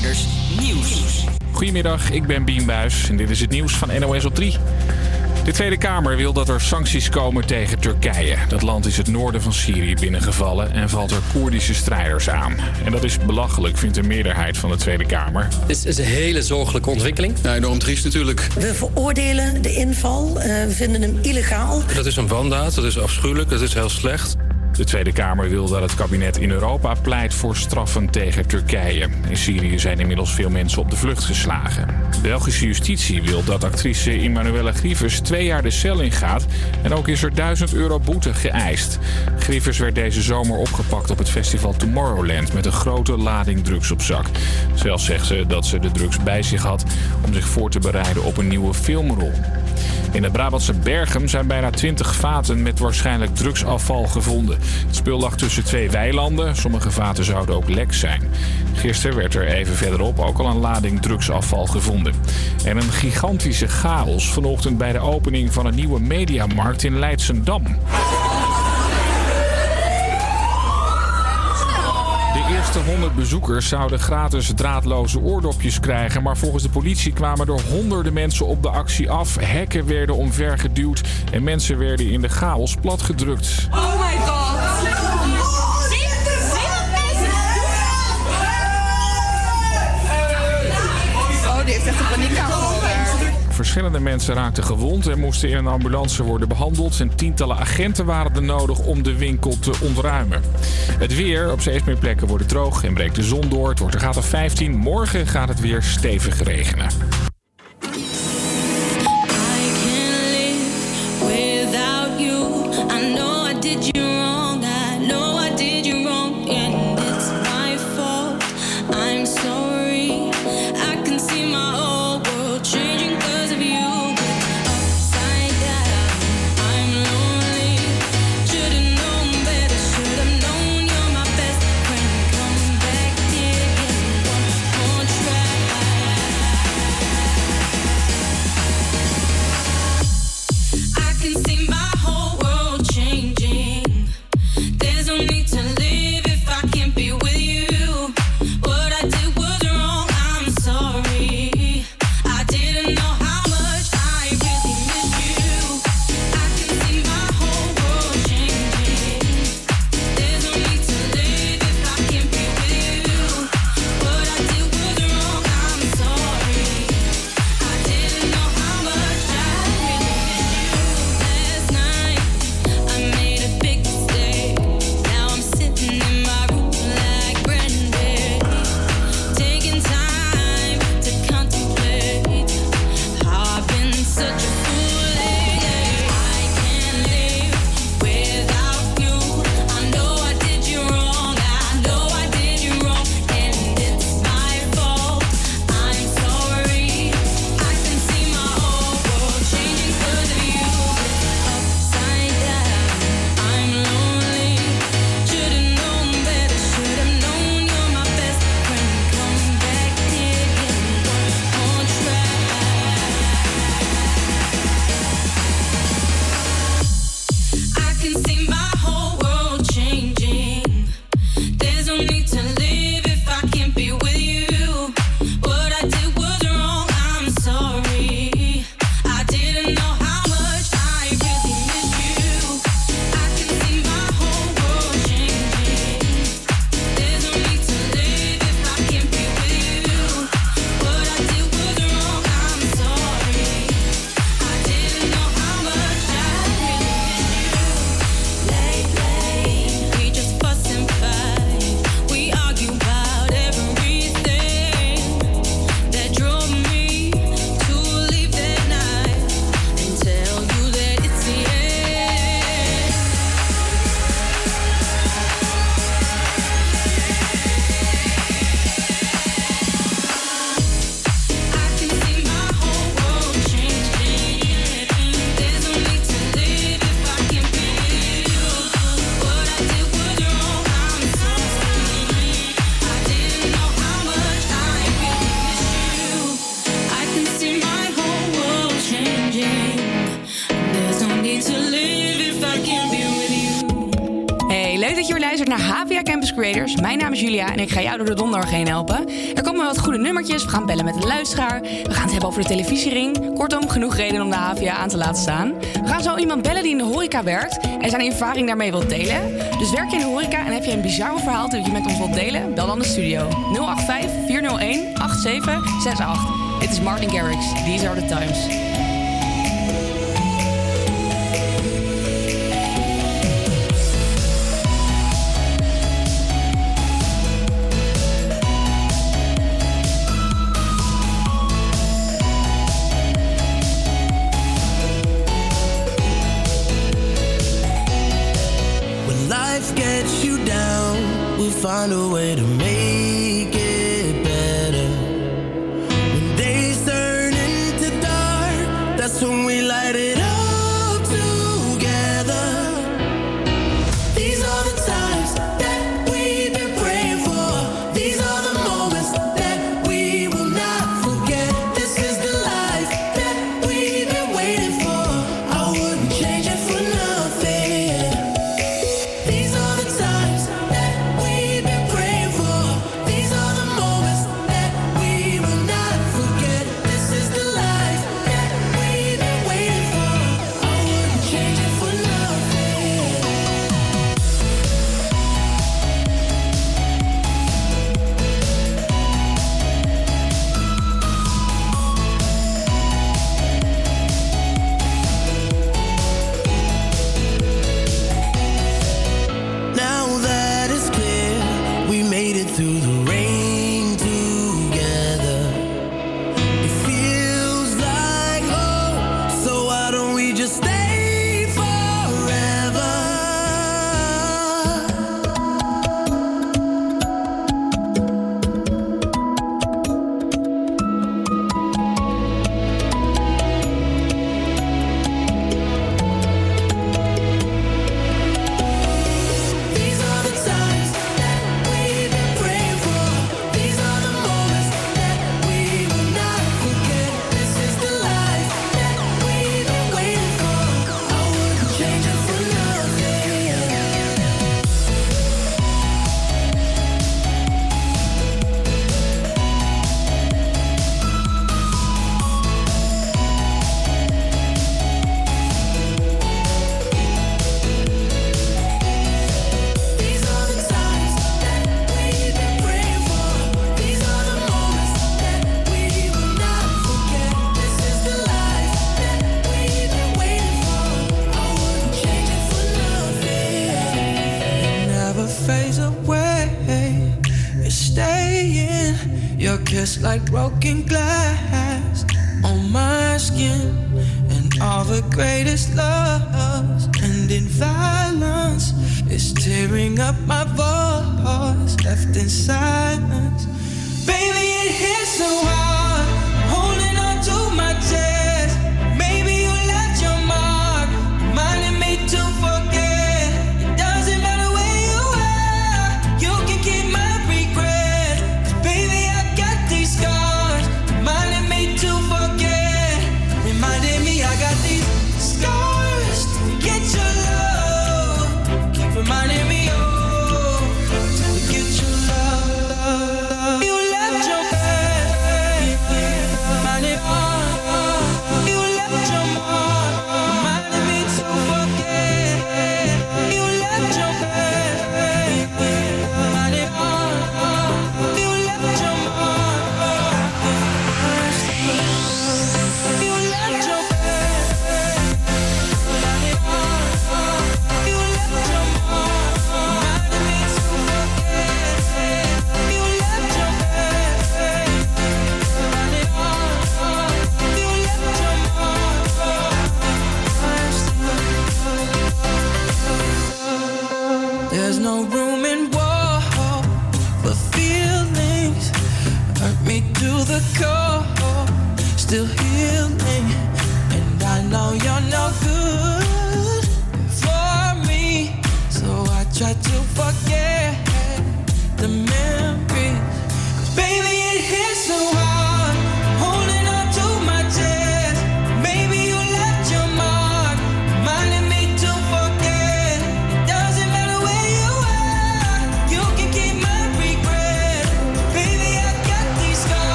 Insiders Nieuws. Goedemiddag, ik ben Bien Buis en dit is het nieuws van NOS op 3. De Tweede Kamer wil dat er sancties komen tegen Turkije. Dat land is het noorden van Syrië binnengevallen en valt er Koerdische strijders aan. En dat is belachelijk, vindt de meerderheid van de Tweede Kamer. Dit is een hele zorgelijke ontwikkeling. Ja, enorm triest natuurlijk. We veroordelen de inval, eh, we vinden hem illegaal. Dat is een wandaad, dat is afschuwelijk, dat is heel slecht. De Tweede Kamer wil dat het kabinet in Europa pleit voor straffen tegen Turkije. In Syrië zijn inmiddels veel mensen op de vlucht geslagen. Belgische justitie wil dat actrice Emmanuelle Grievers twee jaar de cel ingaat. En ook is er 1000 euro boete geëist. Grievers werd deze zomer opgepakt op het festival Tomorrowland met een grote lading drugs op zak. Zelfs zegt ze dat ze de drugs bij zich had om zich voor te bereiden op een nieuwe filmrol. In het Brabantse Berghem zijn bijna 20 vaten met waarschijnlijk drugsafval gevonden. Het spul lag tussen twee weilanden. Sommige vaten zouden ook lek zijn. Gisteren werd er even verderop ook al een lading drugsafval gevonden. En een gigantische chaos vanochtend bij de opening van een nieuwe mediamarkt in Leidsendam. De eerste 100 bezoekers zouden gratis draadloze oordopjes krijgen. Maar volgens de politie kwamen er honderden mensen op de actie af. Hekken werden omvergeduwd en mensen werden in de chaos platgedrukt. Oh my god. Oh, die heeft echt een daar. Verschillende mensen raakten gewond en moesten in een ambulance worden behandeld. En tientallen agenten waren er nodig om de winkel te ontruimen. Het weer op steeds meer plekken wordt het droog en breekt de zon door. Het wordt graad of 15. Morgen gaat het weer stevig regenen. I We gaan bellen met een luisteraar. We gaan het hebben over de televisiering. Kortom, genoeg reden om de HVA aan te laten staan. We gaan zo iemand bellen die in de horeca werkt en zijn ervaring daarmee wilt delen. Dus werk je in de horeca en heb je een bizar verhaal dat je met ons wilt delen? Bel dan de studio. 085 401 8768. Dit is Martin Garrix. These are the times.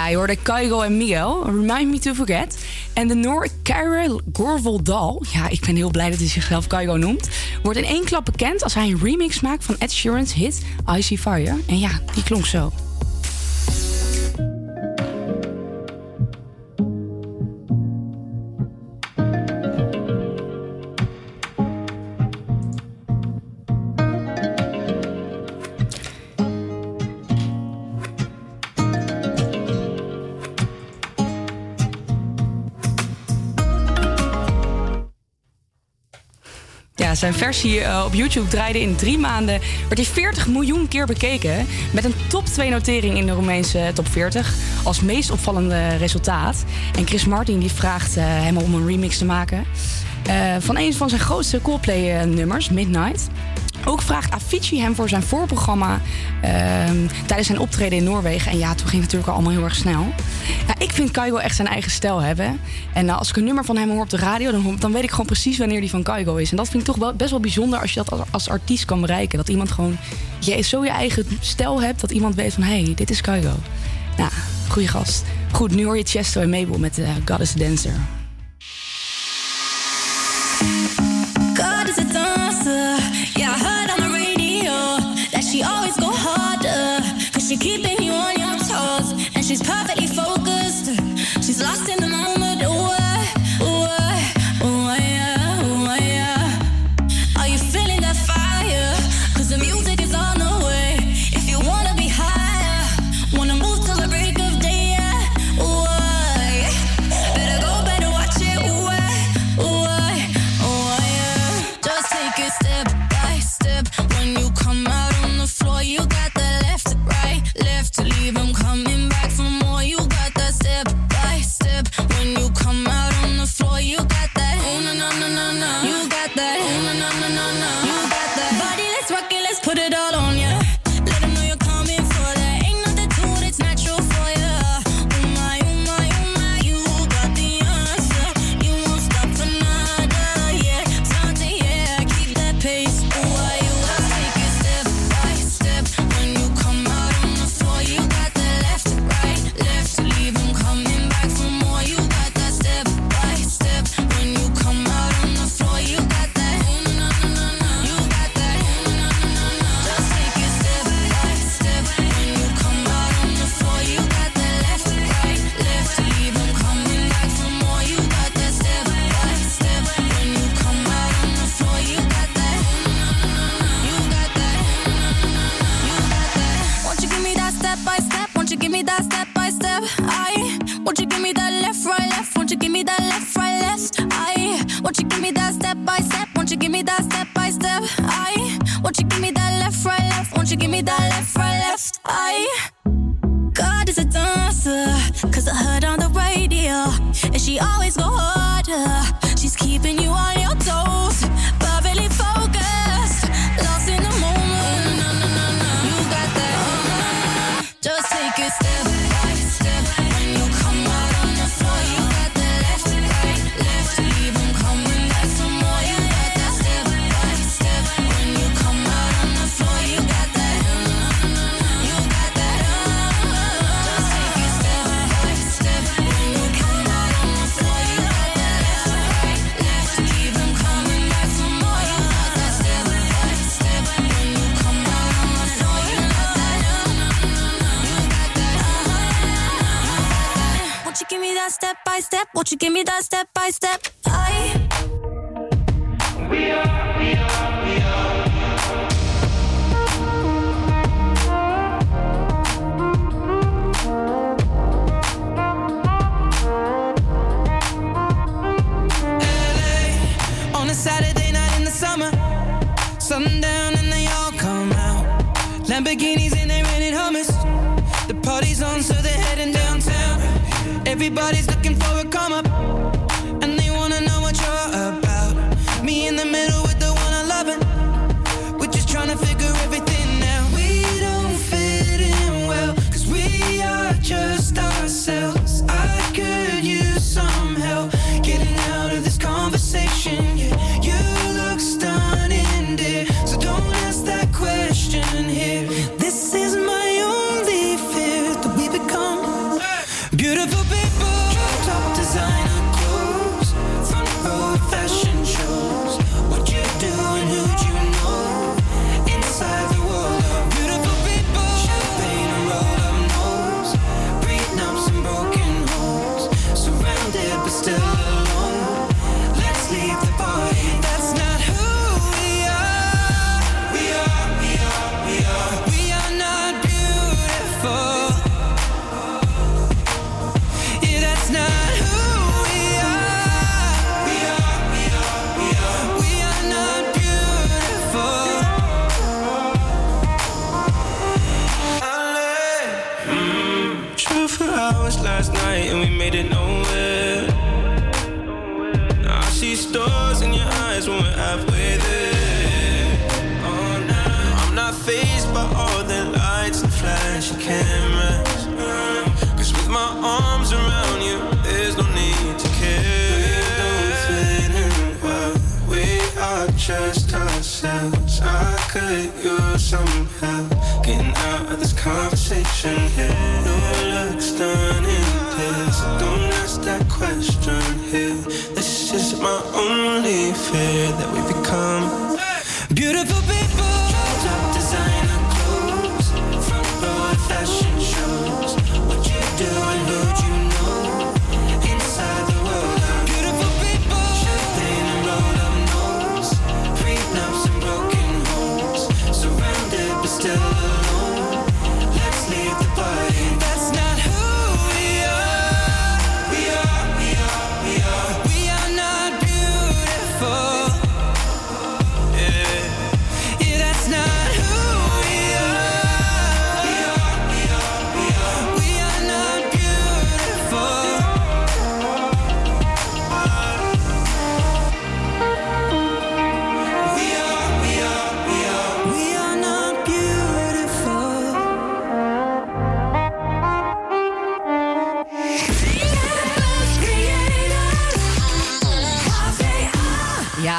Ja, je hoorde Kaigo en Miguel, Remind Me To Forget. En de Noor Kyril Gorveldal, ja, ik ben heel blij dat hij zichzelf Kaigo noemt... wordt in één klap bekend als hij een remix maakt van Ed Sheeran's hit Icy Fire. En ja, die klonk zo. Zijn versie eh, op YouTube draaide in drie maanden... werd hij 40 miljoen keer bekeken... met een top 2 notering in de Roemeense top 40... als meest opvallende resultaat. En Chris Martin die vraagt eh, hem om een remix te maken... eh, van een van zijn grootste Coldplay-nummers, Midnight... Ook vraagt Avicii hem voor zijn voorprogramma ehm, tijdens zijn optreden in Noorwegen. En ja, toen ging het natuurlijk al allemaal heel erg snel. Ja, ik vind Kaigo echt zijn eigen stijl hebben. En eh, als ik een nummer van hem hoor op de radio, dan, dan weet ik gewoon precies wanneer die van Kaigo is. En dat vind ik toch wel, best wel bijzonder als je dat als, als artiest kan bereiken. Dat iemand gewoon je, zo je eigen stijl hebt, dat iemand weet van hé, hey, dit is Kaigo. Nou, goede gast. Goed, nu hoor je Chesto en Mabel met God is a Dancer. Keeping you on your toes. And she's perfectly focused. She's lost in the I. God is a dancer, cause I heard on the radio, and she always go harder. She's keeping you on your toes, perfectly focused, lost in the moment. You got that. Uh-huh. Just take by step. Give me that step by step? I. We are, we are, we are. LA, on a Saturday night in the summer. Sundown and they all come out. Lamborghinis and they rented hummus. The party's on, so they're heading downtown. Everybody's looking for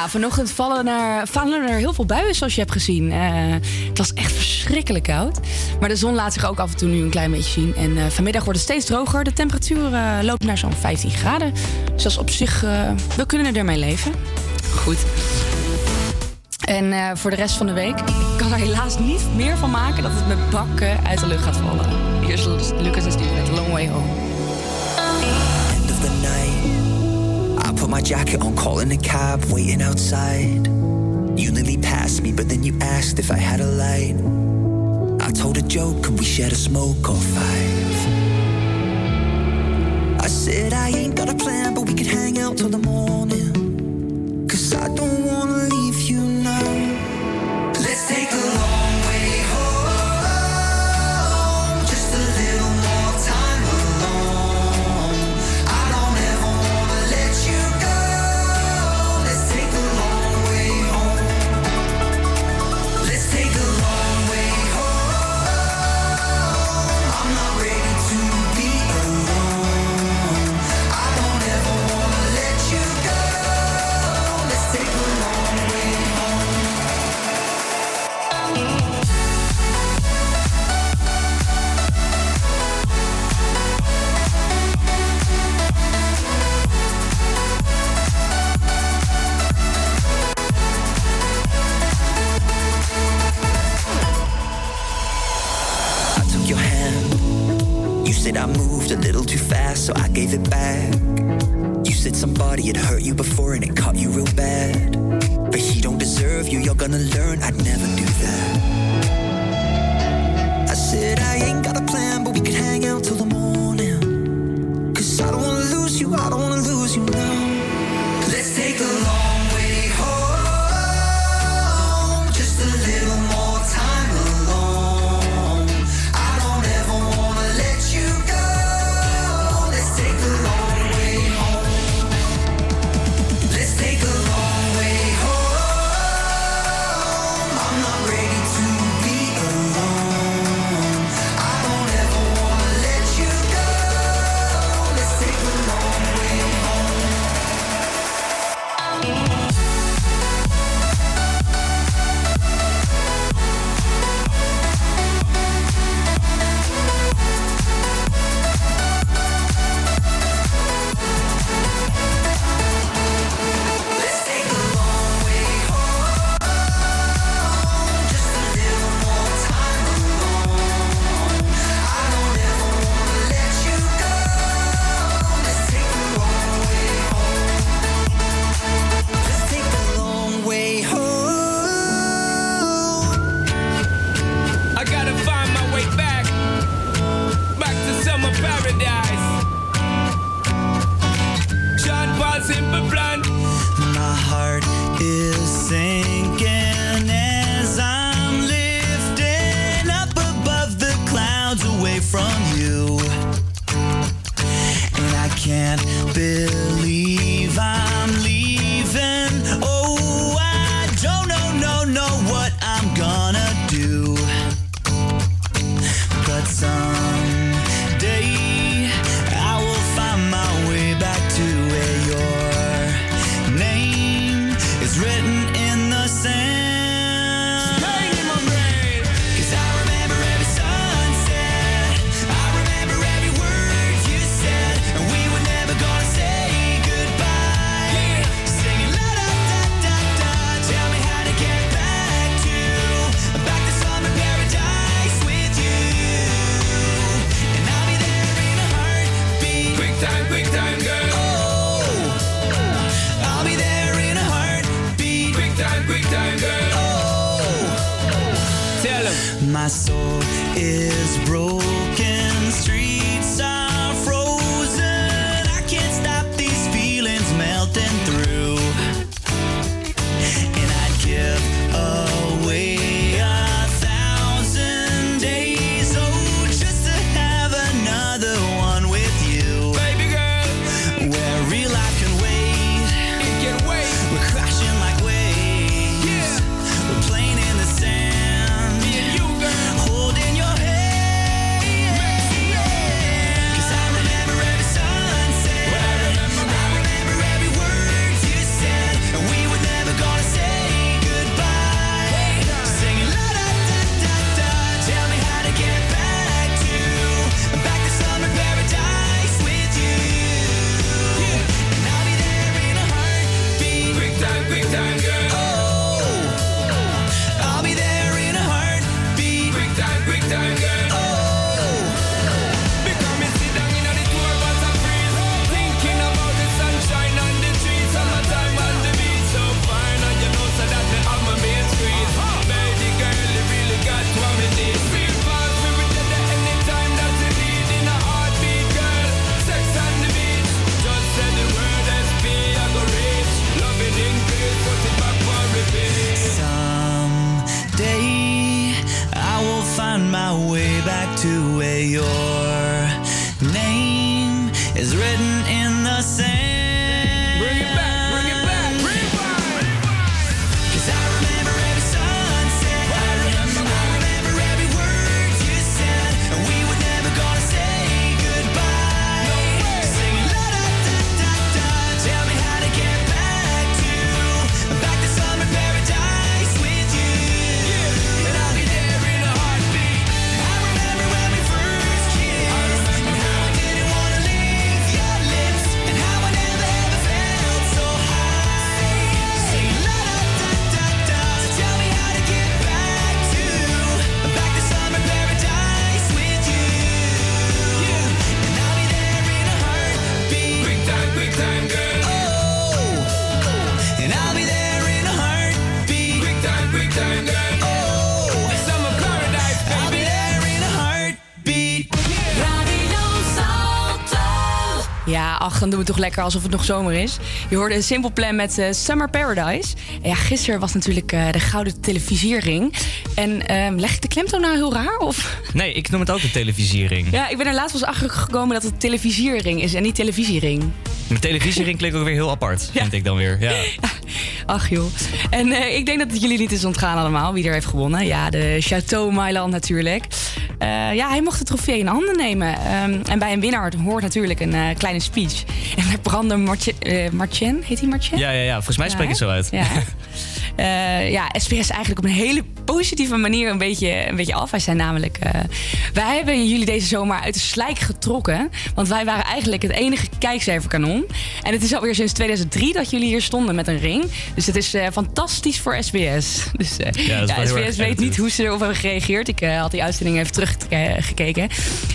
Vanochtend vallen er, vallen er heel veel buien, zoals je hebt gezien. Eh, het was echt verschrikkelijk koud. Maar de zon laat zich ook af en toe nu een klein beetje zien. En eh, vanmiddag wordt het steeds droger. De temperatuur eh, loopt naar zo'n 15 graden. Dus dat is op zich, we kunnen ermee leven. Goed. En voor de rest van de week, ik kan er helaas niet meer van maken dat het met bakken uit de lucht gaat vallen. Hier is Lucas en Steve met Long Way Home. my jacket on, calling a cab, waiting outside. You nearly passed me, but then you asked if I had a light. I told a joke, could we share a smoke or five? I said I ain't got a plan, but we could hang out till the morning. Doen we toch lekker alsof het nog zomer is. Je hoorde een Simple Plan met eh, Summer Paradise. En ja, gisteren was natuurlijk eh, de Gouden Televisiering. En ehm, leg ik de klemtoon nou heel raar? Of? Nee, ik noem het ook de televisiering. Ja, ik ben er laatst wel eens achter gekomen dat het televisiering is en niet televisiering. Mijn televisiering klinkt ook weer heel apart, vind ik dan weer. Ja. Ach joh. En eh, ik denk dat het jullie niet is ontgaan allemaal wie er heeft gewonnen. Ja, de Chateau Mailand natuurlijk. Eh, ja, hij mocht de trofee in handen nemen. Ehm, en bij een winnaar hoort natuurlijk een eh, kleine speech. En bij Brander Martien, eh, Martien, heet hij Martien? Ja, ja, ja, volgens mij spreek je het zo uit. Ja. Eh, ja, SBS eigenlijk op een hele positieve manier een beetje, een beetje af. Wij zijn namelijk... eh, wij hebben jullie deze zomer uit de slijk getrokken. Want wij waren eigenlijk het enige kijkcijferkanon. En het is alweer sinds 2003 dat jullie hier stonden met een ring. Dus het is eh, fantastisch voor SBS. Dus Ja, SBS weet niet hoe ze erop hebben gereageerd. Ik had die uitzending even teruggekeken.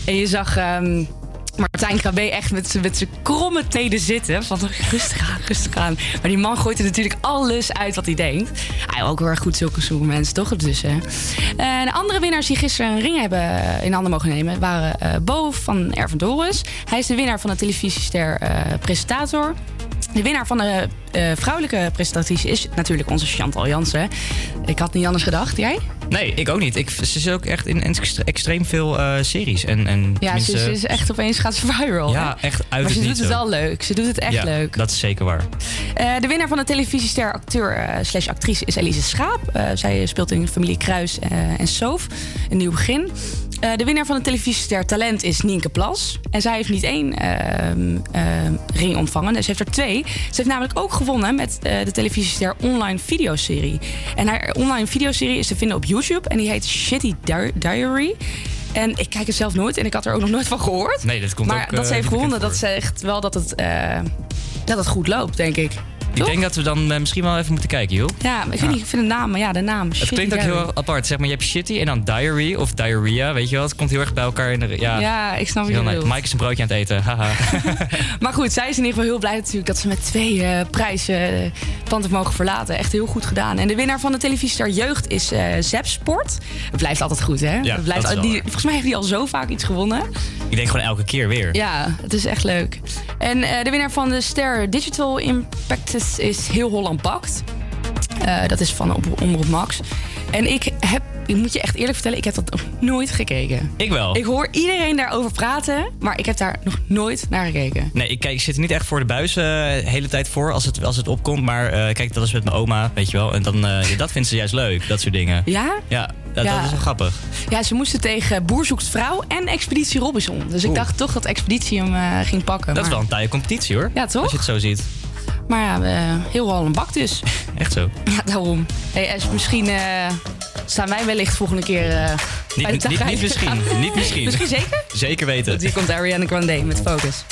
En je zag... ehm, Martijn Krabbe echt met met zijn kromme tenen zitten. Van rustig aan, rustig aan. Maar die man gooit er natuurlijk alles uit wat hij denkt. Hij ook heel erg goed zulke soort mensen, toch? Dus, eh. Eh, de andere winnaars die gisteren een ring hebben eh, in handen mogen nemen... waren eh Bo van Erven Doris. Hij is de winnaar van de televisiester presentator. De winnaar van de eh, vrouwelijke presentatrice is natuurlijk onze Chantal Jansen. Ik had niet anders gedacht. Jij? Nee, ik ook niet. Ik, ze is ook echt in extre- extreem veel eh, series. En, en Ja, ze, is echt opeens gaat ze viral. hè? Ja, echt uit Maar ze doet het wel leuk. Ze doet het echt ja, leuk. dat is zeker waar. Eh, de winnaar van de televisiester acteur slash actrice is Elise Schaap. Zij speelt in Familie Kruis en Soof. Een nieuw begin. Eh, de winnaar van de televisiester Talent is Nienke Plas. En zij heeft niet één ehm, ehm, ring ontvangen. Ze heeft er twee. Ze heeft namelijk ook gewonnen met eh, de televisiester online videoserie. En haar online videoserie is te vinden op YouTube. En die heet Shitty Di- Diary. En ik kijk het zelf nooit. En ik had er ook nog nooit van gehoord. Nee, dat komt maar ook, dat eh, ze heeft niet gewonnen, dat zegt wel dat het, eh, dat het goed loopt, denk ik. Ik denk dat we dan eh, misschien wel even moeten kijken, joh. Ja, ik weet niet, ik vind de naam, maar ja, de naam. Het klinkt ook heel apart. Zeg maar, je hebt shitty en dan diary of diarrhea, weet je wel. Het komt heel erg bij elkaar in de... Ja, Ja, ik snap Heel je bedoelt. Mike is een broodje aan het eten, haha. Maar goed, zij is in ieder geval heel blij natuurlijk dat ze met twee eh, prijzen eh, het pand heeft mogen verlaten. Echt heel goed gedaan. En de winnaar van de televisiestar Jeugd is eh Zep Sport. Het blijft altijd goed, hè? Ja, Het blijft, die, volgens mij heeft hij al zo vaak iets gewonnen. Ik denk gewoon elke keer weer. Ja, het is echt leuk. En eh, de winnaar van de Ster Digital Impact is, is Heel Holland Bakt. Eh, dat is van op, Omroep Max. En ik heb, ik moet je echt eerlijk vertellen, ik heb dat nog nooit gekeken. Ik wel. Ik hoor iedereen daarover praten, maar ik heb daar nog nooit naar gekeken. Nee, ik, kijk, ik zit er niet echt voor de buis eh, de hele tijd voor als het, als het opkomt. Maar eh, kijk, dat is met mijn oma, weet je wel. En dan, dat vindt ze juist leuk, dat soort dingen. Ja? Ja, dat, Ja. dat is wel grappig. Ja, ze moesten tegen Boer zoekt vrouw en Expeditie Robinson. Dus ik Oeh. dacht toch dat Expeditie hem ging pakken. Dat is wel een taaie competitie hoor. Ja, toch? Als je het zo ziet. Maar ja, heel wel een bak dus. Echt zo. Ja, daarom. Hey, Ash, misschien eh, staan wij wellicht volgende keer eh Niet, bij de niet, misschien. Niet misschien. Misschien zeker? Zeker weten. Want hier komt Ariana Grande met Focus.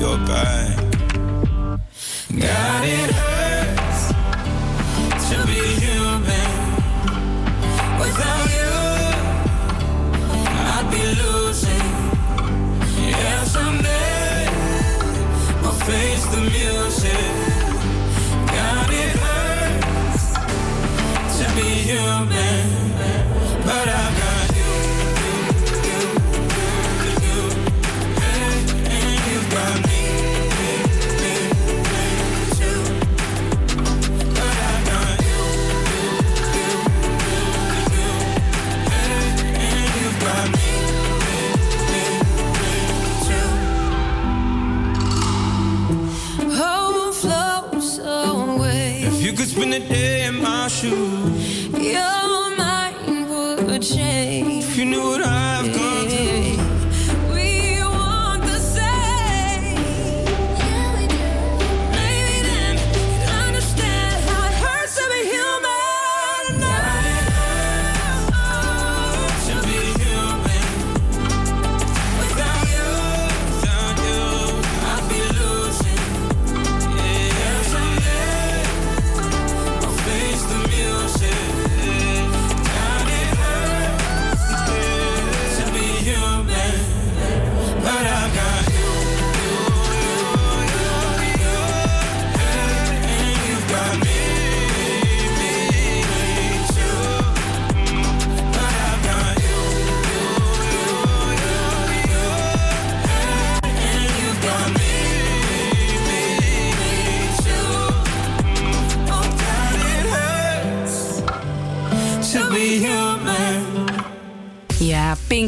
Your back. God, it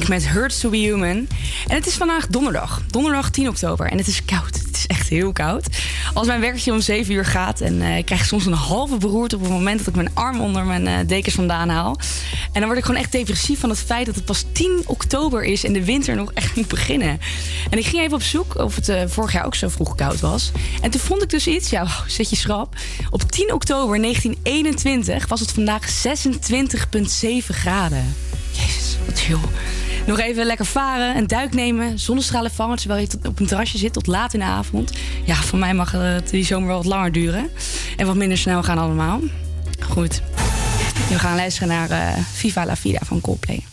Met Hurts to be Human. En het is vandaag donderdag. Donderdag 10 oktober. En het is koud. Het is echt heel koud. Als mijn werkje om 7 uur gaat en eh, ik krijg soms een halve beroerte op het moment dat ik mijn arm onder mijn eh, dekens vandaan haal. En dan word ik gewoon echt depressief van het feit dat het pas 10 oktober is en de winter nog echt moet beginnen. En ik ging even op zoek of het eh, vorig jaar ook zo vroeg koud was. En toen vond ik dus iets, ja, wow, zet je schrap. Op 10 oktober 1921 was het vandaag 26,7 graden. Jezus, wat chill. Nog even lekker varen, een duik nemen, zonnestralen vangen terwijl je op een terrasje zit tot laat in de avond. Ja, voor mij mag het die zomer wel wat langer duren. En wat minder snel gaan allemaal. Goed. We gaan luisteren naar eh, Viva la Vida van Coldplay.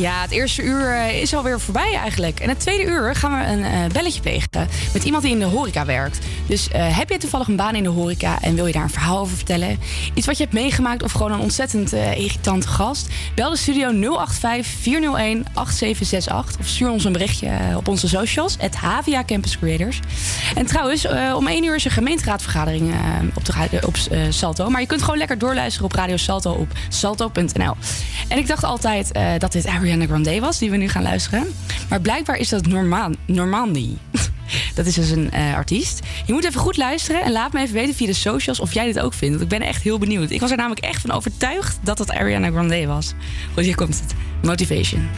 Ja, het eerste uur eh, is alweer voorbij eigenlijk. En het tweede uur gaan we een eh, belletje plegen met iemand die in de horeca werkt. Dus eh, heb je toevallig een baan in de horeca en wil je daar een verhaal over vertellen? Iets wat je hebt meegemaakt of gewoon een ontzettend irritante gast? Bel de studio 085 401 8768 of stuur ons een berichtje eh, op onze socials, het Havia Campus Creators. En trouwens, eh, om 1 uur is een gemeenteraadvergadering eh, op, de, op Salto. Maar je kunt gewoon lekker doorluisteren op Radio Salto op salto.nl. En ik dacht altijd dat dit Ariana Grande was, die we nu gaan luisteren. Maar blijkbaar is dat Norman Normandie. Dat is dus een eh, artiest. Je moet even goed luisteren en laat me even weten via de socials of jij dit ook vindt. Want ik ben echt heel benieuwd. Ik was er namelijk echt van overtuigd dat het Ariana Grande was. Goed, hier komt het. Motivation.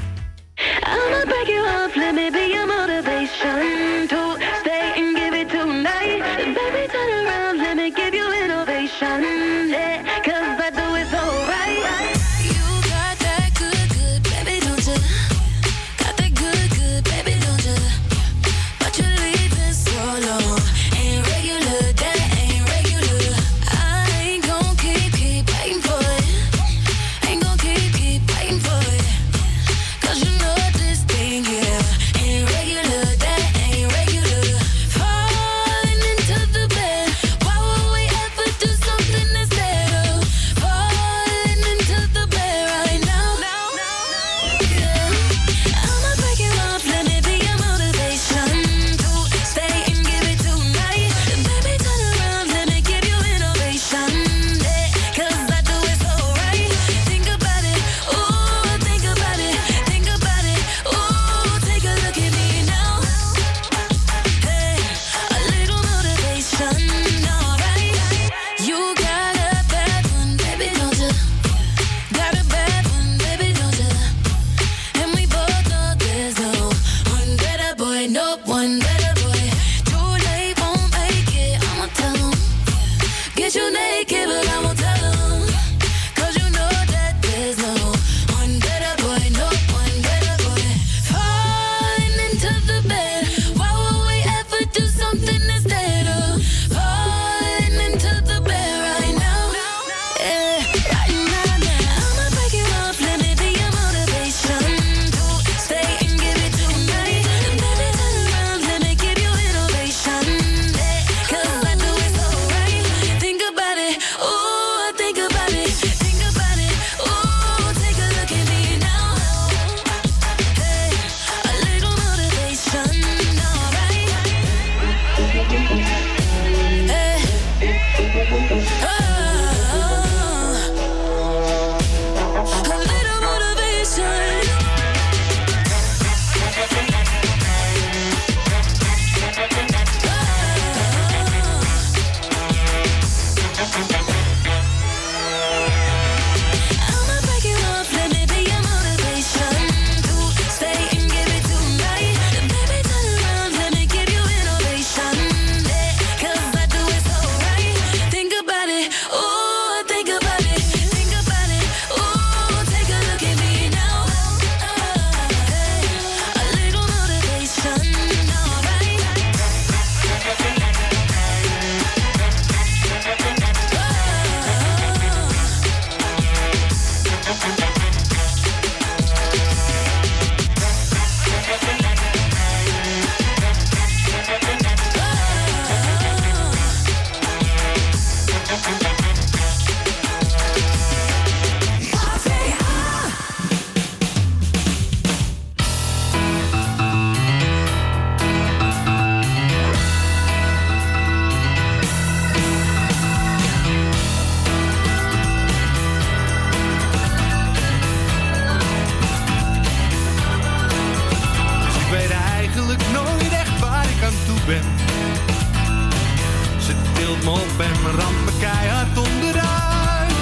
En mijn rampen keihard onderuit.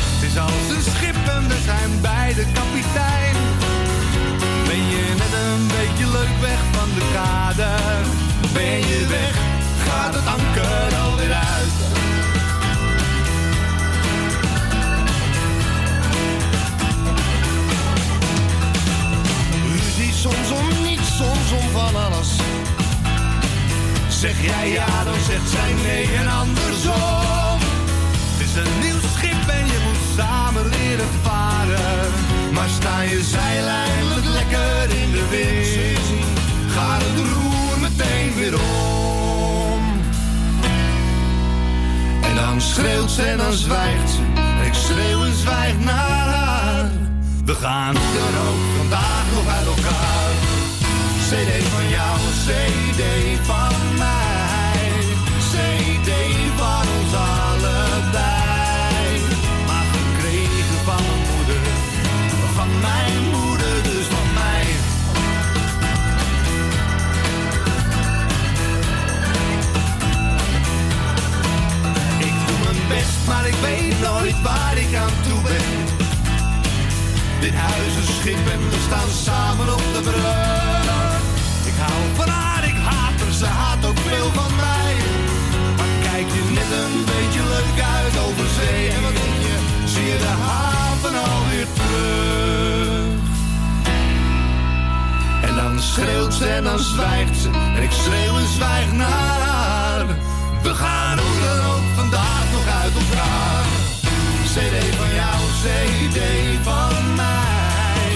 Het is als een schip en we zijn beide kapitein. Ben je net een beetje leuk weg van de kade? Ben je weg, gaat het anker alweer uit. Ruzie soms om niets, soms om van alles. Zeg jij ja, dan zegt zij nee en andersom. Het is een nieuw schip en je moet samen leren varen. Maar sta je zeil eindelijk lekker in de wind, gaat het roer meteen weer om. En dan schreeuwt ze en dan zwijgt ze. Ik schreeuw en zwijg naar haar. We gaan dan ook vandaag nog uit elkaar. CD van jou, CD van mij. CD van ons allebei. Maar gekregen van moeder, van mijn moeder, dus van mij. Ik doe mijn best, maar ik weet nooit waar ik aan toe ben. Dit huis is schip en we staan samen op de brug. Hou haar, ik haat haar, ze haat ook veel van mij. Maar kijk je net een beetje leuk uit over zee. En wat je, zie je de haven alweer terug. En dan schreeuwt ze en dan zwijgt ze. En ik schreeuw en zwijg naar haar. We gaan hoe dan ook vandaag nog uit elkaar. CD van jou, CD van mij.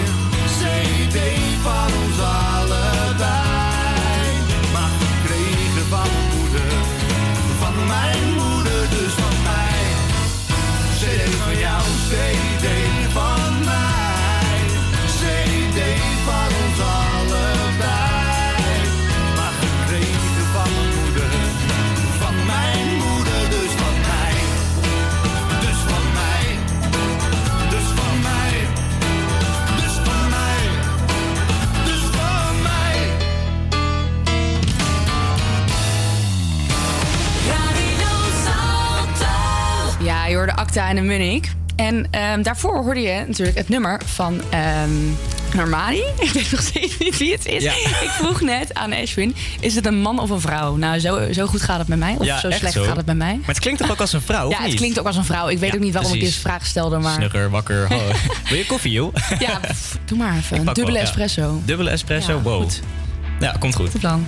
CD van Acta en de Munnik. En ehm, daarvoor hoorde je natuurlijk het nummer van ehm Normani. Ik weet nog steeds niet wie het is. Ja. Ik vroeg net aan Ashwin, is het een man of een vrouw? Nou, zo, zo goed gaat het met mij. Of Ja, zo echt slecht zo. gaat het met mij. Maar het klinkt toch ook als een vrouw, of Ja, het klinkt ook als een vrouw. Ik weet Ja, ook niet waarom ik precies. deze vraag stelde, maar... Snugger, wakker. Wil je koffie, joh? Ja, pff, doe maar even. Ik dubbele wel, espresso. Dubbele espresso, wow. goed. Ja, komt goed. Goed plan.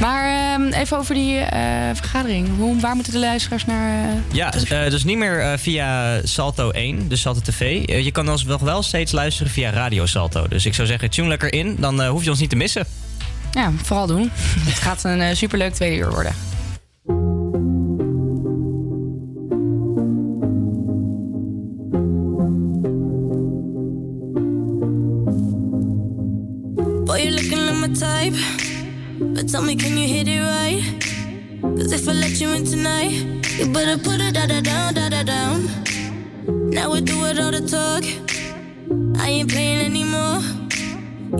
Maar ehm, even over die eh, vergadering. Hoe, waar moeten de luisteraars naar... eh, Ja, eh, dus niet meer via Salto 1, dus Salto TV. Je kan ons nog wel steeds luisteren via Radio Salto. Dus ik zou zeggen, tune lekker in, dan hoef je ons niet te missen. Ja, vooral doen. Het gaat een superleuk tweede uur worden. Boy, But tell me, can you hit it right? Cause if I let you in tonight, you better put it da da down, da da down. Now we do it all the talk. I ain't playing anymore.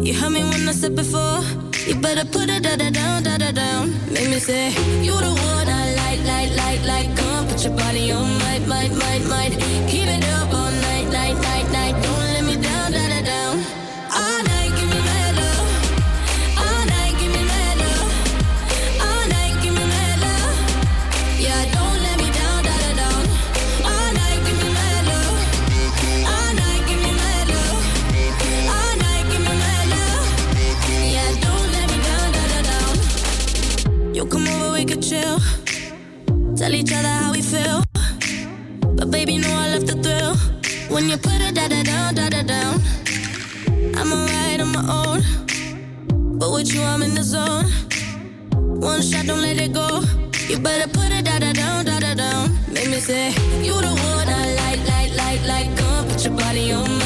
You heard me when I said before. You better put it da da down, da da down. Make me say, You the one I like, like, like, like. Come put your body on, might, might, might, might. Keep it up all night, night, night, night. Tell each other how we feel. But baby, know I love the thrill. When you put it da da down, da da down. I'm alright on my own. But with you, I'm in the zone. One shot, don't let it go. You better put it da da down, da da down. Make me say, You the one I like, like, like, like. Come put your body on, might,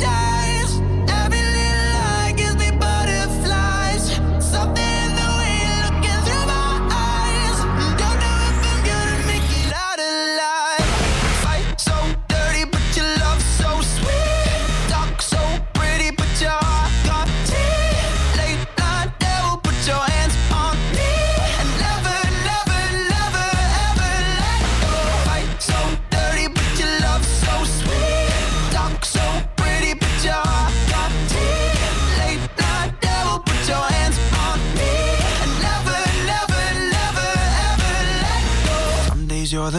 die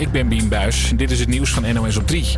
ik ben Bien en Dit is het nieuws van NOS op 3.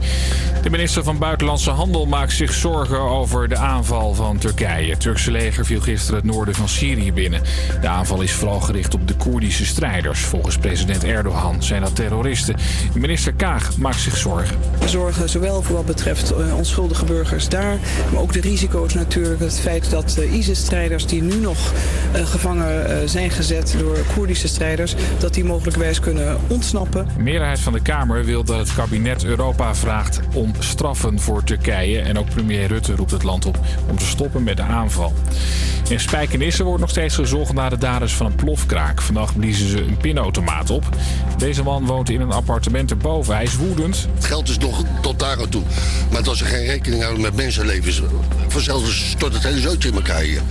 De minister van Buitenlandse Handel maakt zich zorgen over de aanval van Turkije. Het Turkse leger viel gisteren het noorden van Syrië binnen. De aanval is vooral gericht op de Koerdische strijders. Volgens president Erdogan zijn dat terroristen. Minister Kaag maakt zich zorgen. We zorgen zowel voor wat betreft eh, onschuldige burgers daar, maar ook de risico's natuurlijk. Het feit dat ISIS-strijders die nu nog eh, gevangen eh, zijn gezet door Koerdische strijders, dat die mogelijkwijs kunnen ontsnappen. De meerderheid van de Kamer wil dat het kabinet Europa vraagt om om straffen voor Turkije. En ook premier Rutte roept het land op om te stoppen met de aanval. In Spijkenisse wordt nog steeds gezocht naar de daders van een plofkraak. Vannacht bliezen ze een pinautomaat op. Deze man woont in een appartement erboven. Hij is woedend. Het geld is nog tot daar aan toe. Maar als ze geen rekening houden met mensenlevens... vanzelf stort het hele zootje in elkaar hier.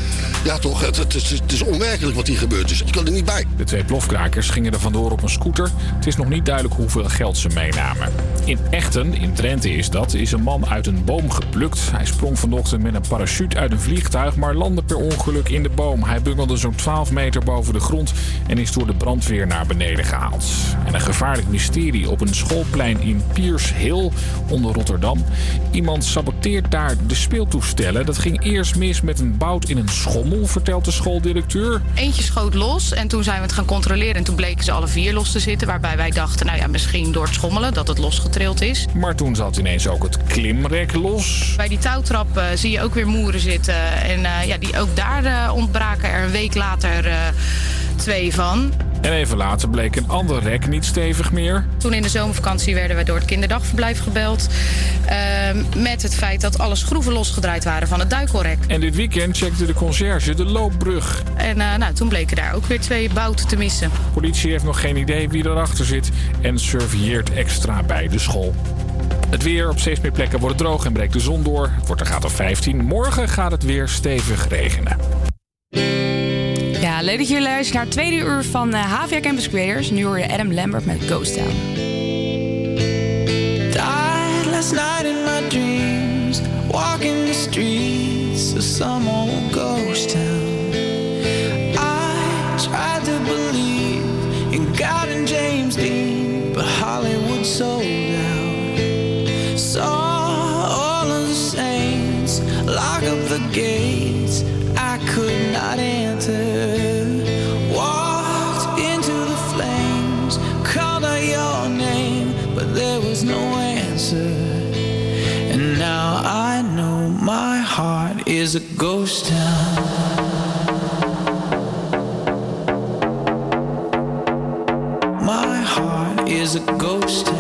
Ja toch, het, het, is, het is onwerkelijk wat hier gebeurd is. Je kan er niet bij. De twee plofkrakers gingen er vandoor op een scooter. Het is nog niet duidelijk hoeveel geld ze meenamen. In Echten, in Drenthe is dat, is een man uit een boom geplukt. Hij sprong vanochtend met een parachute uit een vliegtuig... maar landde per ongeluk in de boom. Hij bungelde zo'n 12 meter boven de grond... en is door de brandweer naar beneden gehaald. En een gevaarlijk mysterie op een schoolplein in Piers Hill onder Rotterdam. Iemand saboteert daar de speeltoestellen. Dat ging eerst mis met een bout in een schommel, vertelt de schooldirecteur. Eentje schoot los en toen zijn we het gaan controleren. En toen bleken ze alle vier los te zitten. Waarbij wij dachten, nou ja, misschien door het schommelen dat het losgetrild is. Maar toen zat ineens ook het klimrek los. Bij die touwtrap eh, zie je ook weer moeren zitten. En eh, ja, die, ook daar eh, ontbraken er een week later twee van. En even later bleek een ander rek niet stevig meer. Toen in de zomervakantie werden we door het kinderdagverblijf gebeld. met het feit dat alle schroeven losgedraaid waren van het duikelrek. En dit weekend checkte de conciërge de loopbrug. En nou, toen bleken daar ook weer twee bouten te missen. Politie heeft nog geen idee wie erachter zit en surveilleert extra bij de school. Het weer op steeds meer plekken wordt droog en breekt de zon door. Het wordt een graad of 15. Morgen gaat het weer stevig regenen. Ja, leuk dat jullie luisteren naar het tweede uur van eh, Havia Campus Creators. Nu hoor je Adam Lambert met Ghost Town. Died last night in my dreams, walking the streets of some old ghost town. Is a ghost town. My heart is a ghost town.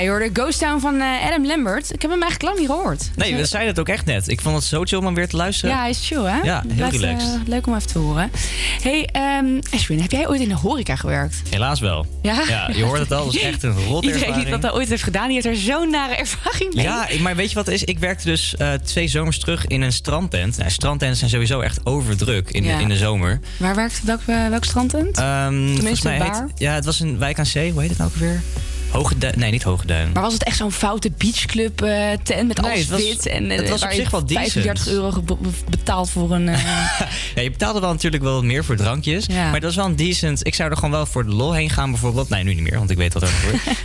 Ja, je hoorde Ghost Town van eh, Adam Lambert. Ik heb hem eigenlijk lang niet gehoord. Nee, we zeiden het ook echt net. Ik vond het zo chill om hem weer te luisteren. Ja, hij is chill, hè? Ja, heel Blijft, eh, relaxed. leuk om even te horen. hey, ehm Ashwin, heb jij ooit in de horeca gewerkt? Helaas wel. Ja? je hoort het al. Dat is echt een rot Iedereen die dat ooit heeft gedaan, die heeft er zo'n nare ervaring mee. Ja, maar weet je wat het is? Ik werkte dus eh, twee zomers terug in een strandtent. Nou, strandtenten zijn sowieso echt overdruk in, Ja. de, in de zomer. Waar werkt welk, welk strandtent? Mij waar? heet, ja, het was een wijk aan zee. Hoe heet het nou ook weer? Hoge Duin. Nee, niet Hoge Duin. Maar was het echt zo'n foute beachclub eh, tent met Nee, alles was- wit? En, eh, het was op zich wel decent. 35 euro betaald voor een... eh, Ja, je betaalde wel natuurlijk wel meer voor drankjes. Ja. Maar dat was wel een decent. Ik zou er gewoon wel voor de lol heen gaan bijvoorbeeld. Nee, nu niet meer, want ik weet wat er gebeurt.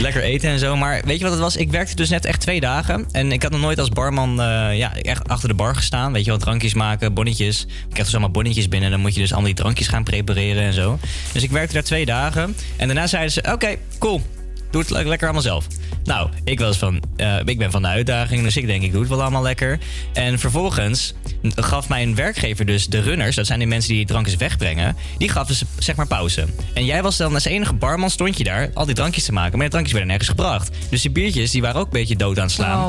Lekker eten en zo. Maar weet je wat het was? Ik werkte dus net echt twee dagen. En ik had nog nooit als barman eh, ja, echt achter de bar gestaan. Weet je wel, drankjes maken, bonnetjes. Ik krijg dus allemaal bonnetjes binnen. Dan moet je dus allemaal die drankjes gaan prepareren en zo. Dus ik werkte daar twee dagen. En daarna zeiden ze, oké, cool. Doe het le- lekker allemaal zelf. Nou, ik was van, eh, ik ben van de uitdaging, dus ik denk, ik doe het wel allemaal lekker. En vervolgens gaf mijn werkgever dus de runners, dat zijn die mensen die drankjes wegbrengen, die gaf dus zeg maar pauze. En jij was dan als enige barman, stond je daar al die drankjes te maken, maar die drankjes werden nergens gebracht. Dus die biertjes, die waren ook een beetje dood aan het slaan.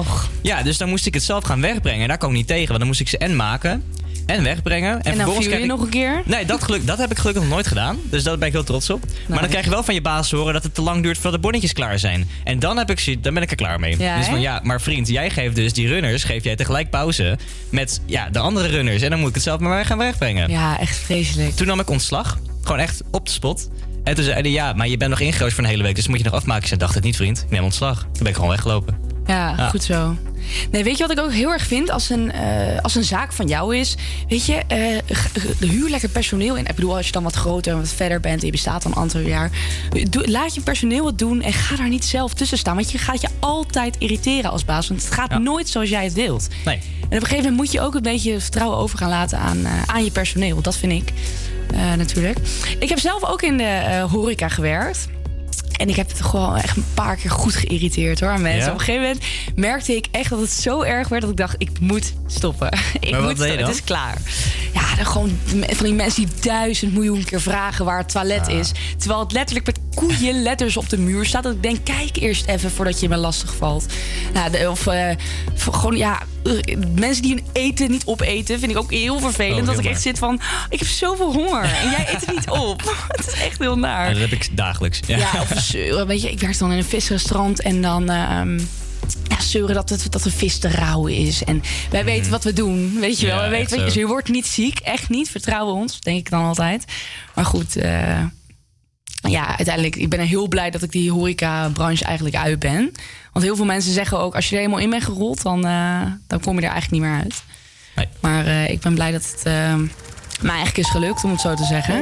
Ja, dus dan moest ik het zelf gaan wegbrengen. En daar kwam ik niet tegen, want dan moest ik ze en maken en wegbrengen. En, en dan vervolgens je ik- nog een keer? Nee, dat, geluk, dat heb ik gelukkig nog nooit gedaan. Dus daar ben ik heel trots op. Maar dan krijg je wel van je baas te horen dat het te lang duurt voordat de bonnetjes klaar zijn. En dan, heb ik, ze- dan ben ik er klaar mee. Ja, dus van ja, maar vriend, jij geeft dus die runners, geef jij tegelijk pauze met ja, de andere runners. En dan moet ik het zelf maar gaan wegbrengen. Ja, echt vreselijk. Toen nam ik ontslag. Gewoon echt op de spot. En toen zeiden ja, maar je bent nog ingeroosterd voor een hele week, dus moet je nog afmaken. Ik zei, dacht het niet vriend, ik neem ontslag. Toen ben ik gewoon weggelopen. Ja, Ja. goed zo. Nee, weet je wat ik ook heel erg vind als een, eh, als een zaak van jou is? Weet je, eh, huur lekker personeel in. Ik bedoel, als je dan wat groter en wat verder bent en je bestaat dan een aantal jaar. Doe, laat je personeel het doen en ga daar niet zelf tussen staan. Want je gaat je altijd irriteren als baas. Want het gaat nooit zoals jij het wilt. Nee. En op een gegeven moment moet je ook een beetje vertrouwen over gaan laten aan, eh, aan je personeel. Dat vind ik natuurlijk. Ik heb zelf ook in de horeca gewerkt. En ik heb het gewoon echt een paar keer goed geïrriteerd hoor mensen. Ja? Op een gegeven moment merkte ik echt dat het zo erg werd dat ik dacht, ik moet stoppen. ik Maar moet stoppen. dan? Het is klaar. Ja, dan gewoon van die mensen die duizend miljoen keer vragen waar het toilet Ah. is. Terwijl het letterlijk met koeien letters op de muur staat. Dat ik denk, kijk eerst even voordat je me lastig valt. Nou, de- of eh, gewoon, ja, mensen die hun eten niet opeten, vind ik ook heel vervelend. Oh, dat ik echt zit van, ik heb zoveel honger en jij eet het niet op. het is echt heel naar. Dat heb ik dagelijks. Ja, of zeuren. Weet je, ik werk dan in een visrestaurant en dan. ehm, ja, zeuren dat, het, dat de vis te rauw is. En wij weten wat we doen, weet je Mhm. Ja, wel. We weten, weet je, zo. je wordt niet ziek, echt niet. Vertrouw ons, denk ik dan altijd. Maar goed, eh, ja, uiteindelijk, ik ben er heel blij dat ik die horeca-branche eigenlijk uit ben. Want heel veel mensen zeggen ook, als je er helemaal in bent gerold, dan, eh, dan kom je er eigenlijk niet meer uit. Maar eh, ik ben blij dat het eh, mij eigenlijk is gelukt, om het zo te zeggen.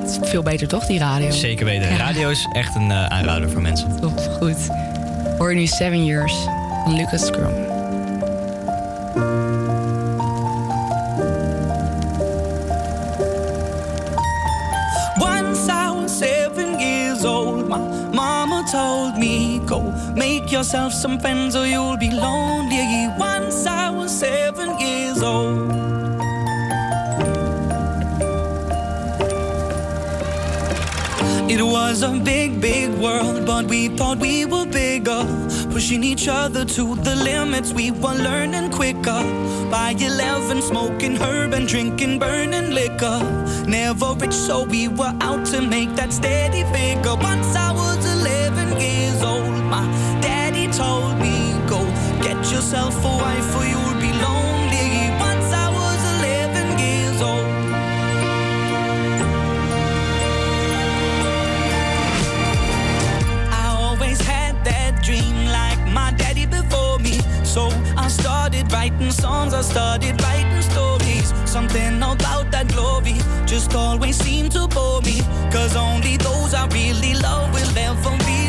Het is veel beter toch, die radio? Zeker weten. Ja. Radio is echt een aanrader voor mensen. Top, goed. Hoor je nu Seven Years van Lucas Scrum. Go make yourself some friends or you'll be lonely. Once I was seven years old. It was a big, big world, but we thought we were bigger. Pushing each other to the limits, we were learning quicker. By 11, smoking herb and drinking burning liquor. Never rich, so we were out to make that steady figure. Once I told me, Go get yourself a wife or you'll be lonely. Once I was 11 years old. I always had that dream like my daddy before me. So I started writing songs, I started writing stories. Something about that glory just always seemed to bore me. Cause only those I really love will ever really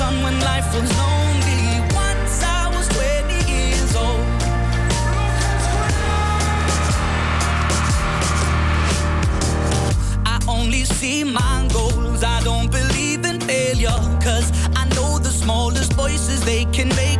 sun when life was lonely. Once I was 20 years old. I only see my goals. I don't believe in failure. Cause I know the smallest voices, they can make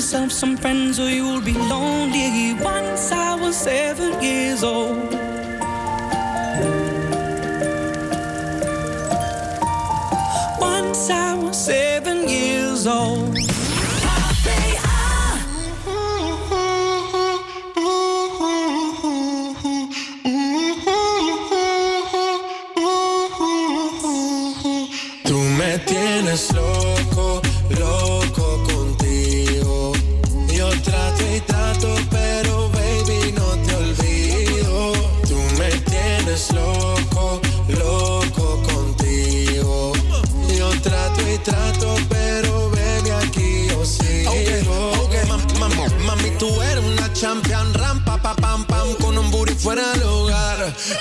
Yourself some friends or you'll be lonely. Once I was seven years old. Once I was seven years old.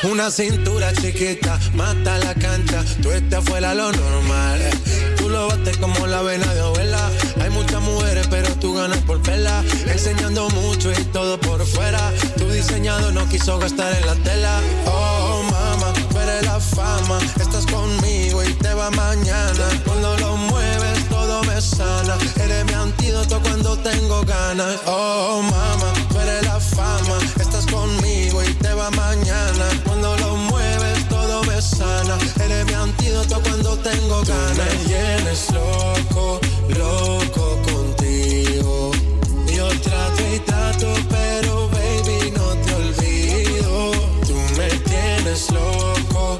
Una cintura chiquita, mata la cancha, tú estás fuera lo normal. Tú lo bates como la vena de abuela. Hay muchas mujeres, pero tú ganas por verla. Enseñando mucho y todo por fuera. Tu diseñado no quiso gastar en la tela. Oh, mama, tú la fama. Estás conmigo y te va mañana. Cuando lo mueves, todo me sana. Eres mi antídoto cuando tengo ganas. Oh, mama, tú la fama. Mañana. Cuando lo mueves, todo me sana. Eres mi antídoto cuando tengo ganas. me tienes loco, loco contigo. Yo trato y trato, pero baby no te olvido. Tú me tienes loco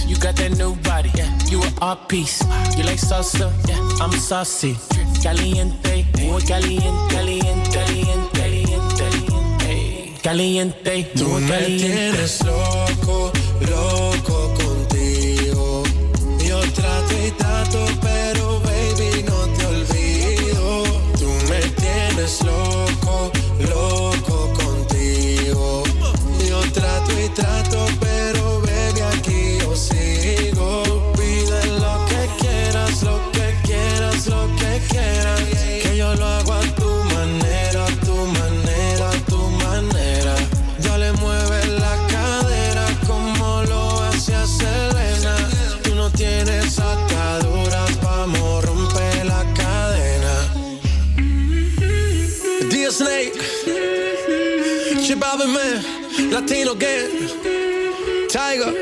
You got that new body, yeah. You an art piece. You like salsa, yeah. I'm saucy. Caliente, muy caliente, caliente, caliente, caliente, caliente, Tú muy me caliente. tienes loco, loco contigo. Yo trato y trato, pero baby no te olvido. Tú me tienes loco Man, Latino Gang, Tiger.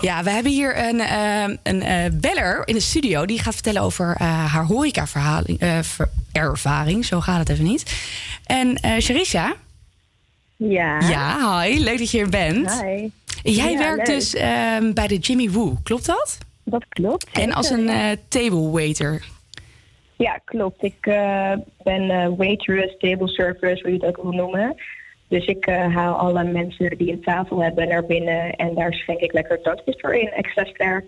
Ja, we hebben hier een, eh, een eh, beller in de studio. Die gaat vertellen over eh, haar horeca-ervaring. Zo gaat het even niet. En eh Sharisha? Ja. Ja, hi. Leuk dat je hier bent. Hi. Jij Ja, werkt leuk. dus ehm, bij de Jimmy Woo, klopt dat? Dat klopt. En als een eh table waiter. Ja, klopt. Ik eh, ben eh, waitress, table service, hoe je het ook wil noemen. Dus ik eh, haal alle mensen die een tafel hebben naar binnen en daar schenk ik lekker toastjes voor in, extra ster.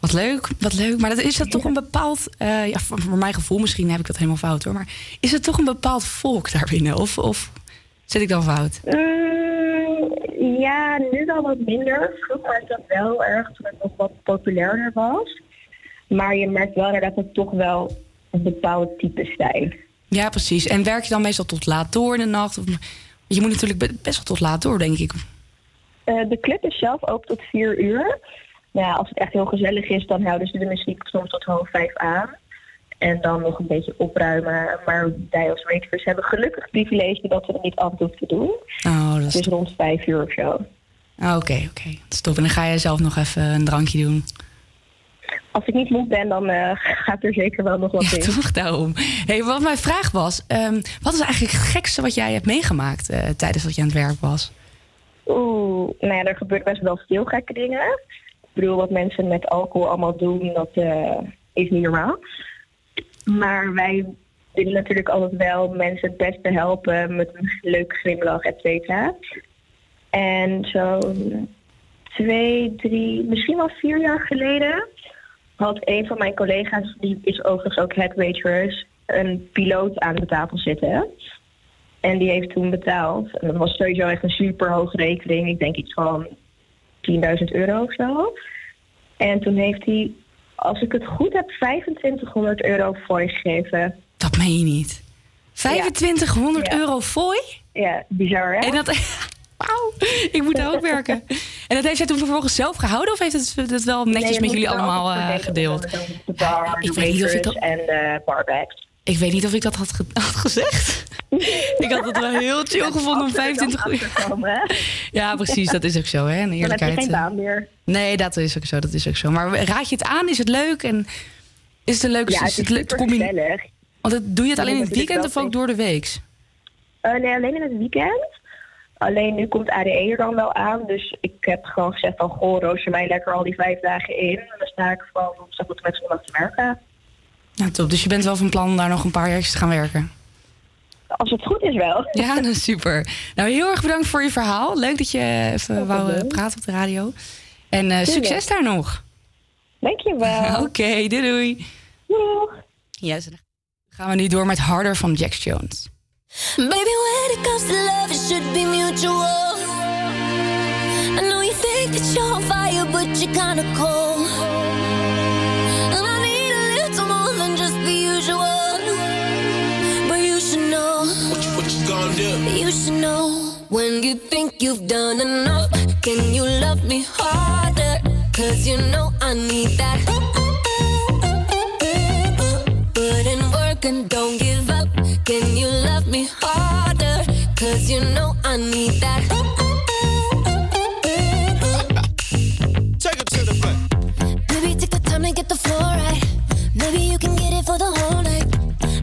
Wat leuk, wat leuk. Maar dat, is dat toch een bepaald... ja, voor, mijn gevoel, misschien heb ik dat helemaal fout hoor. Maar is het toch een bepaald volk daar binnen? Of, of zit ik dan fout? Ja, nu wel wat minder. Vroeger was dat wel erg toen het nog wat populairder was. Maar je merkt wel dat het toch wel een bepaald type stijl. Ja, precies. En werk je dan meestal tot laat door in de nacht? Of, je moet natuurlijk be- best wel tot laat door, denk ik. Eh, de club is zelf ook tot vier uur. Nou ja, als het echt heel gezellig is, dan houden ze de muziek soms tot half vijf aan. En dan nog een beetje opruimen. Maar wij als waitress hebben gelukkig het privilege dat we het niet af hoeven te doen. Oh, dat is... Dus rond vijf uur of zo. Ah, Oké, oké. Dat is top. En dan ga je zelf nog even een drankje doen. Als ik niet moe ben, dan eh, gaat er zeker wel nog wat Ja, in. toch daarom. Hey, wat mijn vraag was, ehm, wat is eigenlijk het gekste wat jij hebt meegemaakt eh, tijdens dat je aan het werk was? Oeh, nou ja, er gebeurt best wel veel gekke dingen. Ik bedoel, wat mensen met alcohol allemaal doen, dat eh, is niet normaal. Maar wij willen natuurlijk altijd wel mensen het beste helpen met een leuke glimlach, et cetera. En zo'n twee, drie, misschien wel vier jaar geleden had een van mijn collega's, die is overigens ook head waitress, een piloot aan de tafel zitten. En die heeft toen betaald. En dat was sowieso echt een super hoge rekening. Ik denk iets van 10.000 euro of zo. En toen heeft hij, als ik het goed heb, 2500 euro voor gegeven. Dat meen je niet. 2500 euro fooi? Ja, bizar hè? En dat... Wauw, ik moet daar ook werken. En dat heeft zij toen vervolgens zelf gehouden? Of heeft het het wel netjes Nee, met jullie het allemaal eh, verdelen. gedeeld? De bar, ik de weet niet of ik dat- en de barbacks. Ik weet niet of ik dat had, ge- had gezegd. ik had het wel heel chill gevonden om 25 uur. Ja, precies. Dat is ook zo, hè? Een Dan heb je eerlijkheid. geen eh. baan meer. Nee, dat is ook zo. Dat is ook zo. Maar raad je het aan? Is het leuk? En is het een leuke... Ja, het is leuk- combi- gezellig. Want het, doe je het alleen in het weekend of ook door de week? Eh, nee, alleen in het weekend. Alleen nu komt ADE er dan wel aan. Dus ik heb gewoon gezegd van, goh, rooster mij lekker al die vijf dagen in. En dan sta ik gewoon woensdag tot en met zondag te werken. Nou, top. Dus je bent wel van plan om daar nog een paar jaar te gaan werken? Als het goed is wel. Ja, dat is super. Nou, heel erg bedankt voor je verhaal. Leuk dat je even wou eh, praten op de radio. En eh, succes daar nog. Dankjewel. Oké, doei doei. Doeg. Yes, dan gaan we nu door met Harder van Jax Jones. Baby, when it comes to love, it should be mutual. I know you think that you're on fire, but you're kinda cold. And I need a little more than just the usual. But you should know. What you, what you gonna do? You should know. When you think you've done enough, can you love me harder? Cause you know I need that. Put and don't give up. Can you love me harder? Cause you know I need that. Take it to the front. Maybe take the time to get the floor right. Maybe you can get it for the whole night.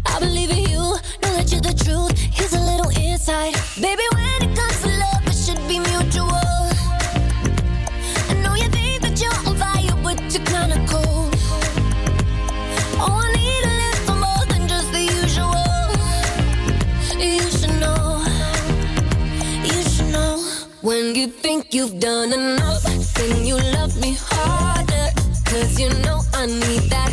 I believe in you, know that you're the truth. Here's a little insight. Baby, when When you think you've done enough, then you love me harder. Cause you know I need that.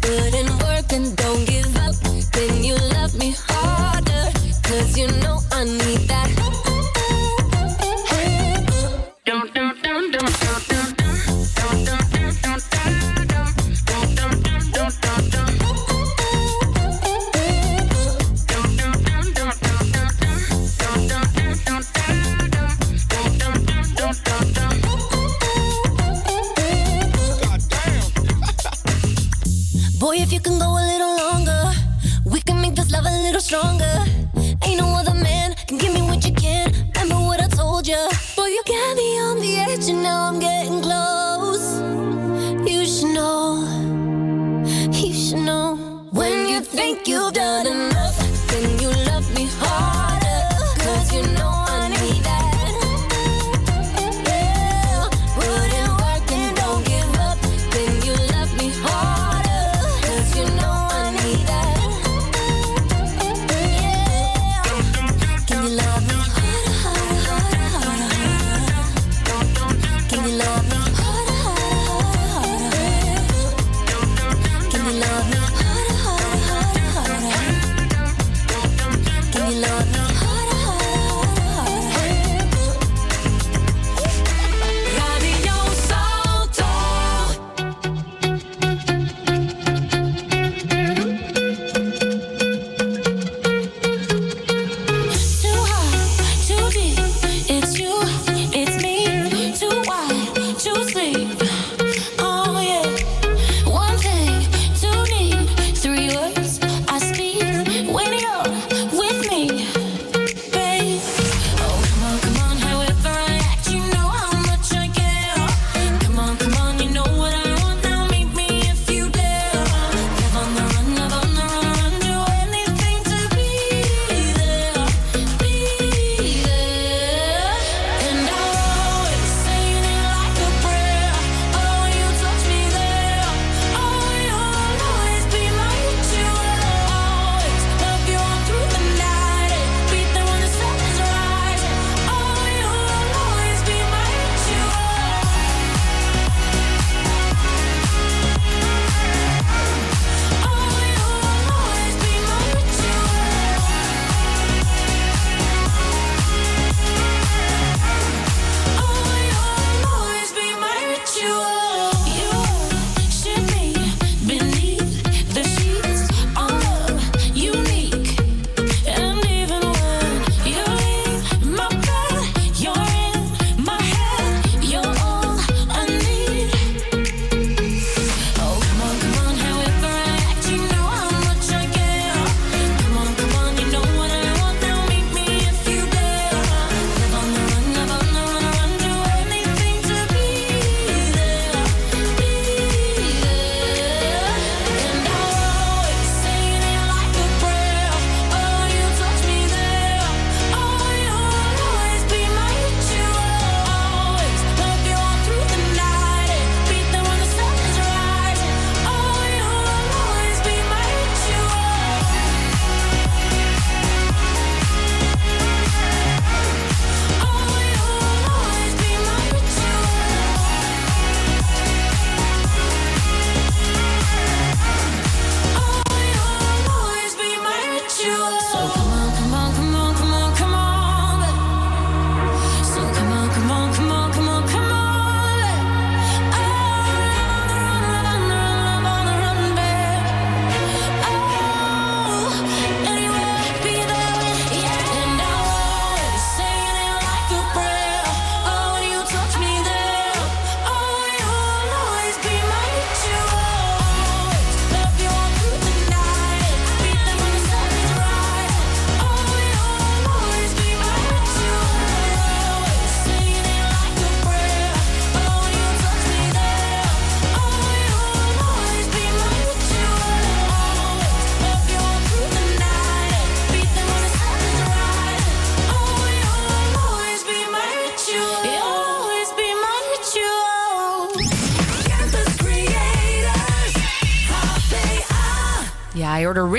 Put in work and don't give up. Then you love me harder. Cause you know I need if you can go a little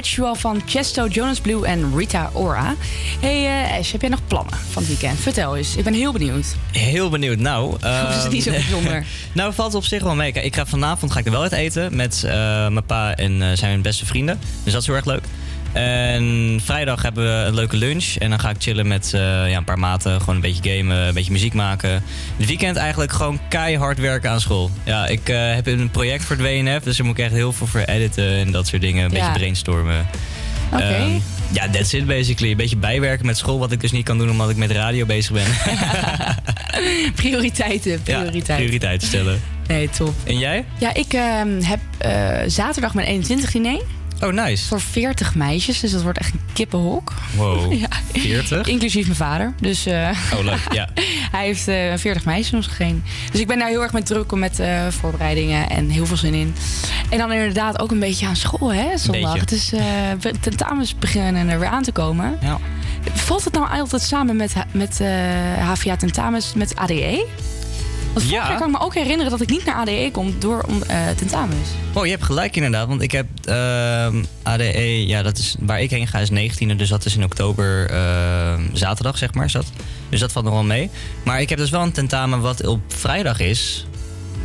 Ritual van Chesto, Jonas Blue en Rita Ora. hey, eh, Ash, heb jij nog plannen van het weekend? Vertel eens, ik ben heel benieuwd. Heel benieuwd. Nou, Of is het niet zo ehm, bijzonder? nou, valt op zich wel mee. Kijk, ik ga vanavond ga ik er wel uit eten met eh, mijn pa en eh, zijn beste vrienden. Dus dat is heel erg leuk. En vrijdag hebben we een leuke lunch. En dan ga ik chillen met eh, ja, een paar maten. Gewoon een beetje gamen, een beetje muziek maken. Het weekend eigenlijk gewoon keihard werken aan school. Ja, ik eh, heb een project voor het WNF. Dus daar moet ik echt heel veel voor editen en dat soort dingen. Een Ja. beetje brainstormen. Oké. Ehm, ja, that's it basically. Een beetje bijwerken met school. Wat ik dus niet kan doen omdat ik met radio bezig ben. Prioriteiten, ja, prioriteiten. prioriteiten stellen. Nee, top. En jij? Ja, ik ehm, heb eh, zaterdag mijn 21 diner. Oh, nice. Voor 40 meisjes, dus dat wordt echt een kippenhok. Wow, Ja. 40? Inclusief mijn vader. Dus eh, Oh, leuk. Ja. hij heeft eh 40 meisjes nog geen. Dus ik ben daar heel erg mee druk met eh, voorbereidingen en heel veel zin in. En dan inderdaad ook een beetje aan school, hè, zondag. Het is tentamens beginnen er weer aan te komen. Ja. Valt het nou altijd samen met, met HVA tentamens met ADE? Want Ja. kan ik me ook herinneren dat ik niet naar ADE kom door om, eh, tentamens. Oh, je hebt gelijk inderdaad. Want ik heb ehm, ADE, ja, dat is waar ik heen ga, is 19e. Dus dat is in oktober, ehm, zaterdag zeg maar. Is dat. Dus dat valt nog wel mee. Maar ik heb dus wel een tentamen wat op vrijdag is.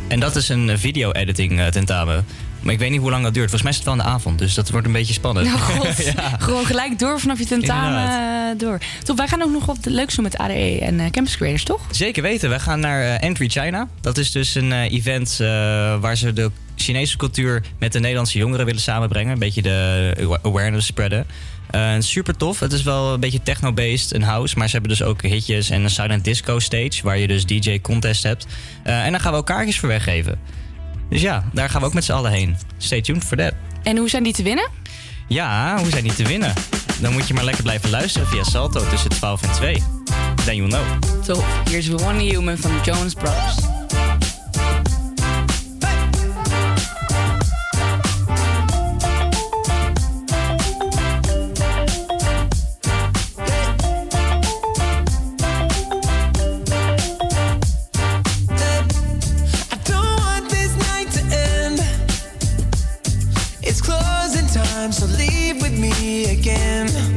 En dat is een video-editing eh, tentamen. Maar ik weet niet hoe lang dat duurt. Volgens mij is het wel in de avond. Dus dat wordt een beetje spannend. Nou god, ja. gewoon gelijk door vanaf je tentamen eh, door. Top, wij gaan ook nog wat leuks doen met ADE en eh, Campus Creators, toch? Zeker weten. Wij gaan naar eh, Entry China. Dat is dus een event waar ze de Chinese cultuur met de Nederlandse jongeren willen samenbrengen. Een beetje de awareness spreaden. Super tof. Het is wel een beetje techno-based, een house. Maar ze hebben dus ook hitjes en een silent disco stage. Waar je dus DJ contest hebt. En daar gaan we ook kaartjes voor weggeven. Dus ja, daar gaan we ook met z'n allen heen. Stay tuned for that. En hoe zijn die te winnen? Ja, hoe zijn die te winnen? Dan moet je maar lekker blijven luisteren via Salto tussen 12 en 2. Then you'll know. Top, hier is One Human van de Jonas Brothers. Again.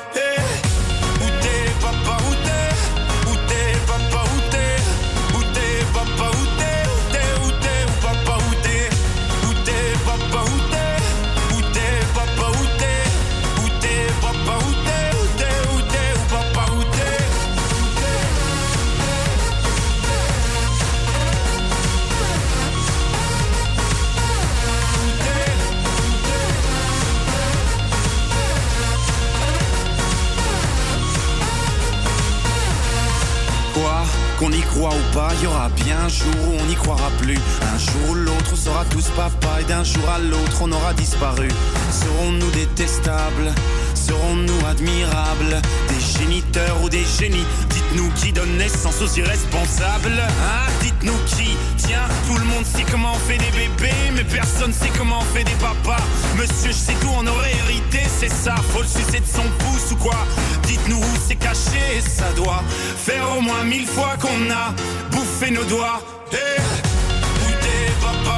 Jour où on n'y croira plus. Un jour ou l'autre, on sera tous papa et d'un jour à l'autre, on aura disparu. Serons-nous détestables? Serons-nous admirables? Des géniteurs ou des génies? Dites-nous qui donne naissance aux irresponsables Hein? Dites-nous qui Tout le monde sait comment on fait des bébés Mais personne sait comment on fait des papas. Monsieur, je sais tout, on aurait hérité, c'est ça. Faut le sucer de son pouce ou quoi? Dites-nous où c'est caché, ça doit Faire au moins mille fois qu'on a bouffé nos doigts. Eh, papa,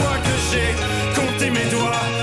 fois que j'ai compté mes doigts.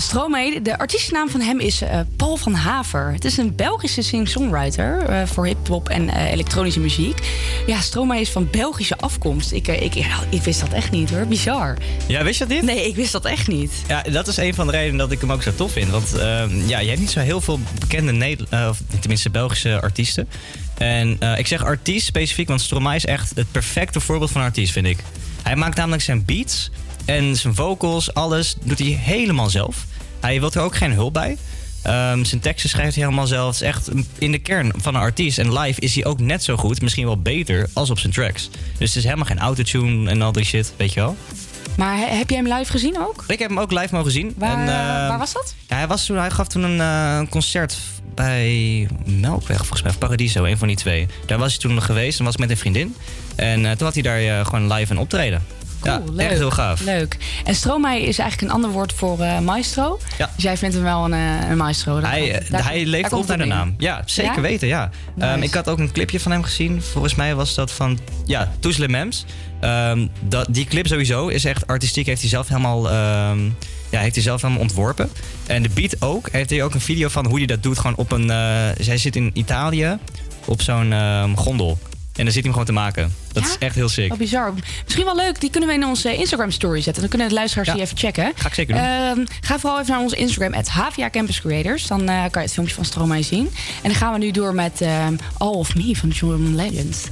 Stromae, de artiestennaam van hem is eh, Paul van Haver. Het is een Belgische sing-songwriter eh, voor hip-hop en eh, elektronische muziek. Ja, Stromae is van Belgische afkomst. Ik, ik, ik wist dat echt niet hoor, bizar. Ja, wist je dat niet? Nee, ik wist dat echt niet. Ja, dat is een van de redenen dat ik hem ook zo tof vind. Want ehm, ja, je hebt niet zo heel veel bekende, Neder- of tenminste Belgische artiesten. En ik zeg artiest specifiek, want Stromae is echt het perfecte voorbeeld van een artiest, vind ik. Hij maakt namelijk zijn beats en zijn vocals, alles doet hij helemaal zelf. Hij wil er ook geen hulp bij. Ehm, zijn teksten schrijft hij helemaal zelf. Het is echt in de kern van een artiest. En live is hij ook net zo goed, misschien wel beter, als op zijn tracks. Dus het is helemaal geen autotune en al die shit, weet je wel. Maar he- heb jij hem live gezien ook? Ik heb hem ook live mogen zien. Waar, En, eh, ehm, waar was dat? Ja, hij, was toen, hij gaf toen een eh, concert bij Melkweg, volgens mij, of Paradiso, een van die twee. Daar was hij toen nog geweest en was met een vriendin. En eh, toen had hij daar gewoon live een optreden. Ja, leuk. echt heel gaaf. Leuk. En Stromae is eigenlijk een ander woord voor eh, maestro. Ja. Dus jij vindt hem wel een, eh, een maestro. Hij, komt- eh, daar hij komt- leeft op naar de naam. Ja, zeker Ja? weten, ja. Nice. Ehm, ik had ook een clipje van hem gezien. Volgens mij was dat van, ja, Toesle Mems. Ehm, dat, die clip sowieso is echt artistiek. Heeft hij zelf helemaal, ehm, ja, heeft hij zelf helemaal ontworpen. En de beat ook. Heeft hij ook een video van hoe hij dat doet. Gewoon op een, zij zit in Italië op zo'n gondel. En dan zit hij hem gewoon te maken. Dat Ja? is echt heel sick. Wat bizar. Misschien wel leuk. Die kunnen we in onze Instagram story zetten. Dan kunnen de luisteraars die even checken. Ga ik zeker doen. Ehm, ga vooral even naar onze Instagram, HVA Campus Creators. Dan eh, kan je het filmpje van Stromae zien. En dan gaan we nu door met ehm, All of Me van John Legend.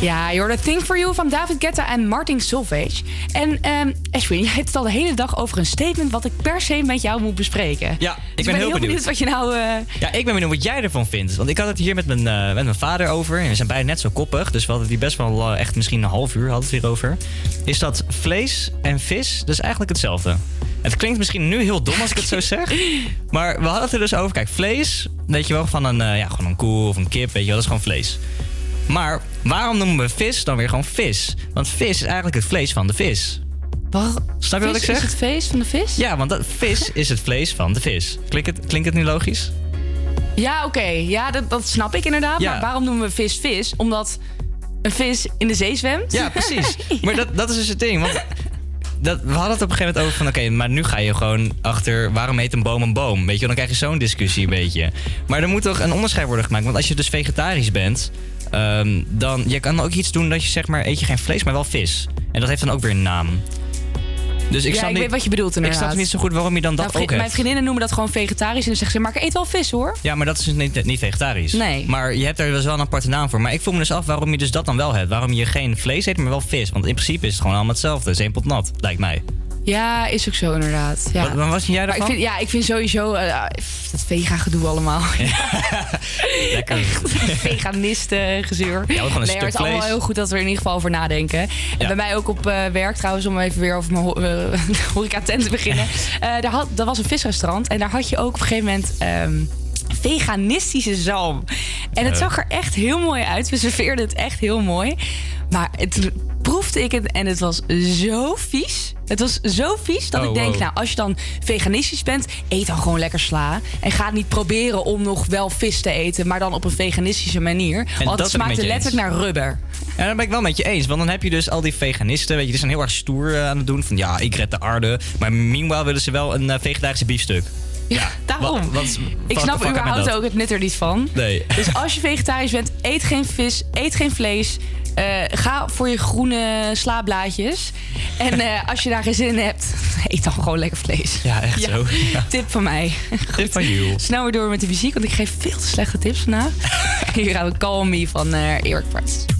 Ja, je hoorde Think For You van David Guetta en Martin Solveig. En ehm Ashwin, jij hebt het al de hele dag over een statement... wat ik per se met jou moet bespreken. Ja, ik Dus ben heel benieuwd. benieuwd. wat je nou... eh, Ja, ik ben benieuwd wat jij ervan vindt. Want ik had het hier met mijn, eh, met mijn vader over. En we zijn beide net zo koppig. Dus we hadden het hier best wel eh, echt misschien een half uur hadden het hierover. Is dat vlees en vis, dus eigenlijk hetzelfde. Het klinkt misschien nu heel dom als ik het zo zeg. Maar we hadden het er dus over. Kijk, vlees, weet je wel, van een, ja, gewoon een koe of een kip, weet je wel, dat is gewoon vlees. Maar waarom noemen we vis dan weer gewoon vis? Want vis is eigenlijk het vlees van de vis. Snap je wat ik vis zeg? is het feest van de vis? Ja, want dat, vis is het vlees van de vis. Klinkt het, klinkt het nu logisch? Ja, oké. Ja, dat, dat snap ik inderdaad. Ja. Maar waarom noemen we vis vis? Omdat een vis in de zee zwemt? Ja, precies. Maar dat, dat is dus het ding. Want dat, we hadden het op een gegeven moment over van... oké, maar nu ga je gewoon achter... waarom heet een boom een boom? Weet je, dan krijg je zo'n discussie een beetje. Maar er moet toch een onderscheid worden gemaakt. Want als je dus vegetarisch bent... ehm, dan je kan ook iets doen dat je zeg maar... eet je geen vlees, maar wel vis. En dat heeft dan ook weer een naam. Dus ik ja, snap ik niet, weet wat je bedoelt Ik inderdaad. snap niet zo goed waarom je dan dat Nou, ook hebt. Mijn vriendinnen noemen dat gewoon vegetarisch. En dan zeggen ze, maar ik eet wel vis hoor. Ja, maar dat is dus niet, niet vegetarisch. Nee. Maar je hebt er dus wel een aparte naam voor. Maar ik voel me dus af waarom je dus dat dan wel hebt. Waarom je geen vlees eet, maar wel vis. Want in principe is het gewoon allemaal hetzelfde. Het is één pot nat, lijkt mij. Ja, is ook zo inderdaad. Ja. Wat, wat was jij Maar ik daarvan? vind, ja, ik vind sowieso eh, dat vega gedoe allemaal. Lekker. Veganisten gezeur. Ja, gewoon een nee, stuk het is allemaal heel goed dat we er in ieder geval over nadenken. En Ja. bij mij ook op eh, werk trouwens, om even weer over mijn ho horeca tent te beginnen. Daar, had, daar was een visrestaurant en daar had je ook op een gegeven moment... ehm, veganistische zalm. En het zag er echt heel mooi uit. We serveerden het echt heel mooi. Maar het proefde ik het en het was zo vies. Het was zo vies dat Oh, ik denk, wow. nou, als je dan veganistisch bent, eet dan gewoon lekker sla. En ga niet proberen om nog wel vis te eten, maar dan op een veganistische manier. Want dat het smaakte eens. letterlijk naar rubber. Ja, daar ben ik wel met je eens. Want dan heb je dus al die veganisten, weet je, die zijn heel erg stoer eh, aan het doen. Van ja, ik red de aarde. Maar meanwhile willen ze wel een eh, vegetarische biefstuk. Ja, Daarom. Wat, wat, ik snap überhaupt dat? ook het nut er niet van. Nee. Dus als je vegetarisch bent, eet geen vis, eet geen vlees. Eh, ga voor je groene slaablaadjes. En eh, als je daar geen zin in hebt, eet dan gewoon lekker vlees. Ja, echt zo. Ja. Tip van mij. Tip van you. Snel weer door met de muziek, want ik geef veel te slechte tips vandaag. Hier gaan we Call Me van eh Eric Price.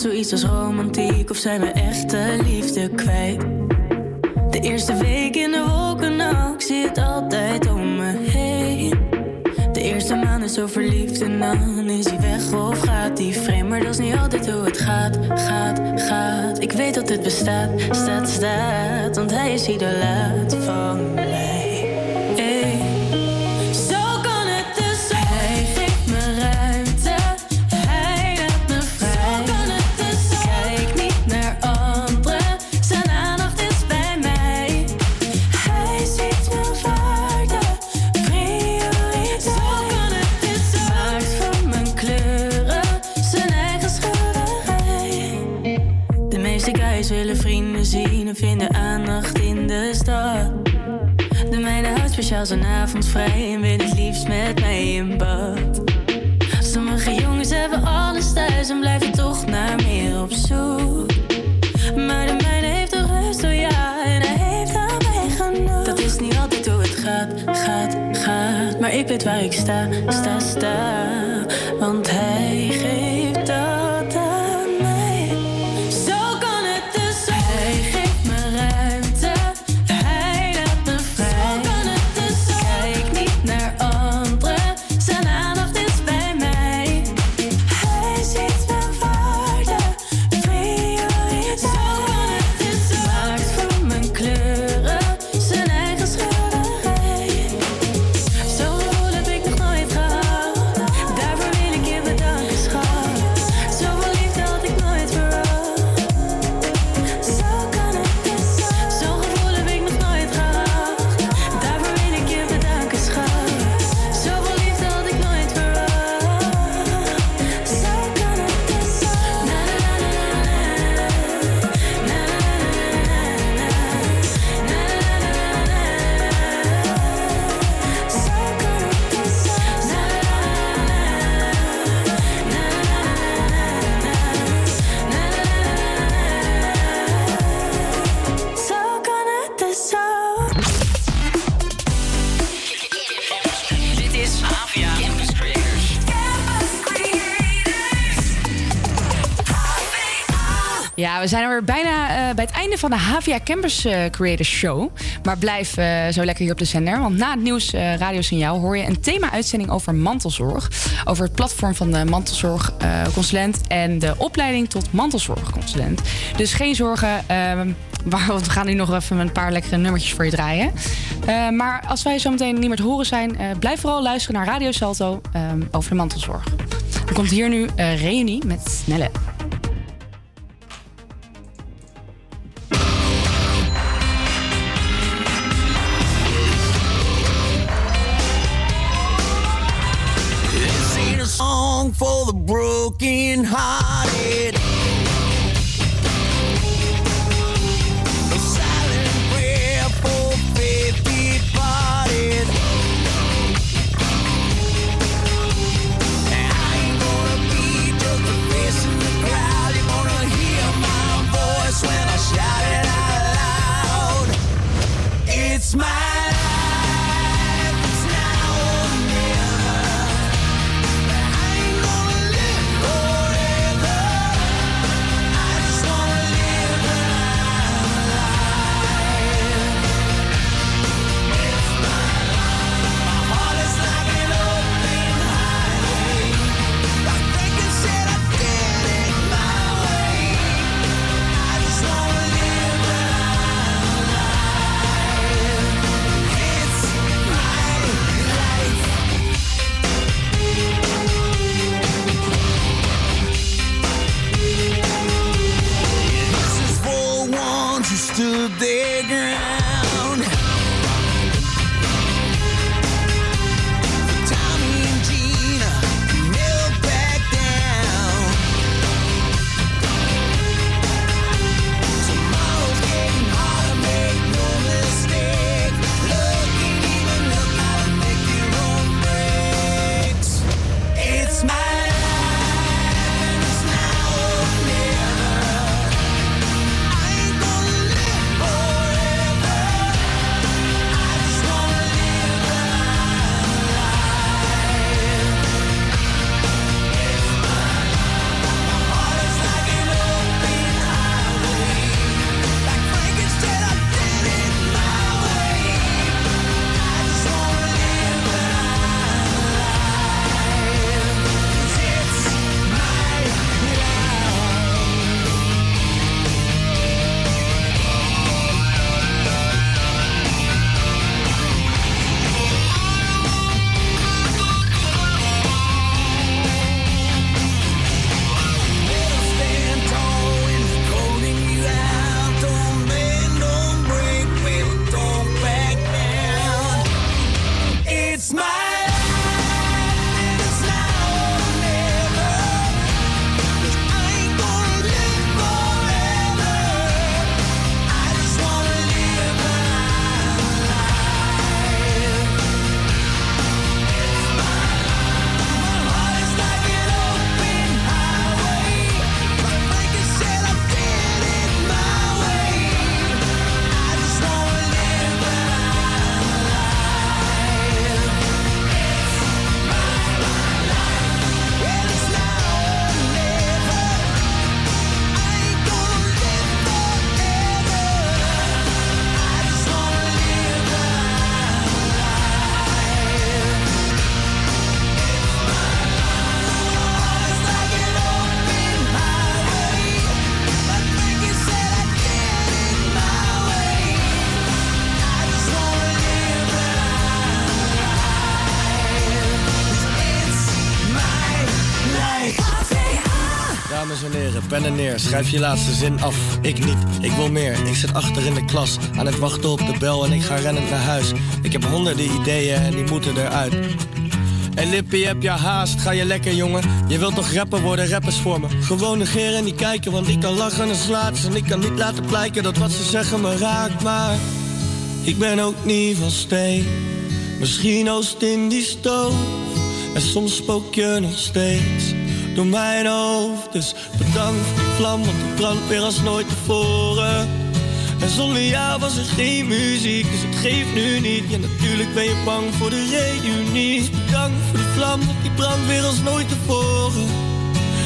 Zoiets als romantiek of zijn we echte liefde kwijt? De eerste week in de wolken, ik zie het altijd om me heen. De eerste maand is zo verliefd en dan is hij weg of gaat hij vreemd. Maar dat is niet altijd hoe het gaat, gaat, gaat. Ik weet dat het bestaat, staat, staat, want hij is idolaat van speciaal zijn avond vrij en wil het liefst met mij in bad. Sommige jongens hebben alles thuis en blijven toch naar meer op zoek. Maar de mijne heeft toch rust, oh ja, en hij heeft aan mij genoeg. Dat is niet altijd hoe het gaat, gaat, gaat. Maar ik weet waar ik sta, sta, sta. Want Ja, we zijn alweer bijna eh, bij het einde van de Havia Campus eh, Creators Show. Maar blijf eh, zo lekker hier op de zender. Want na het nieuws radiosignaal hoor je een thema-uitzending over mantelzorg. Over het platform van de mantelzorgconsulent en de opleiding tot mantelzorgconsulent. Dus geen zorgen. ehm, we gaan nu nog even een paar lekkere nummertjes voor je draaien. Maar als wij zo meteen niet meer te horen zijn, blijf vooral luisteren naar Radio Salto ehm, over de mantelzorg. Er komt hier nu Reunie met Snelle. broken heart. Dames en heren, pen en neer, schrijf je laatste zin af. Ik niet, ik wil meer. Ik zit achter in de klas, aan het wachten op de bel en ik ga rennend naar huis. Ik heb honderden ideeën en die moeten eruit. Hey Lippie, heb je haast? Ga je lekker, jongen? Je wilt toch rapper worden, rappers voor me? Gewoon negeren en niet kijken, want ik kan lachen en slaat. En ik kan niet laten blijken dat wat ze zeggen me raakt. Maar ik ben ook niet van steen. Misschien oost in die stoof. En soms spook je nog steeds door mijn hoofd. Dus bedankt voor die vlam, want die brandt weer als nooit tevoren. En zonder jou was er geen muziek, dus het geeft nu niet. Ja, natuurlijk ben je bang voor de reunie. Dus bedankt voor die vlam, want die brandt weer als nooit tevoren.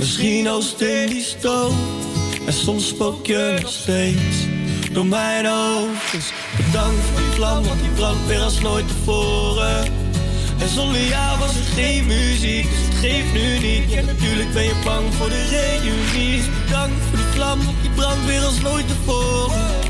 Misschien oost in die. En soms spook je nog steeds door mijn hoofd. Dus bedankt voor die vlam, want die brandt weer als nooit tevoren. En zonder jou was er geen muziek, dus het geeft nu niet. Natuurlijk ben je bang voor de reunie. Dus bedankt voor die vlam, want die brandt weer als nooit tevoren.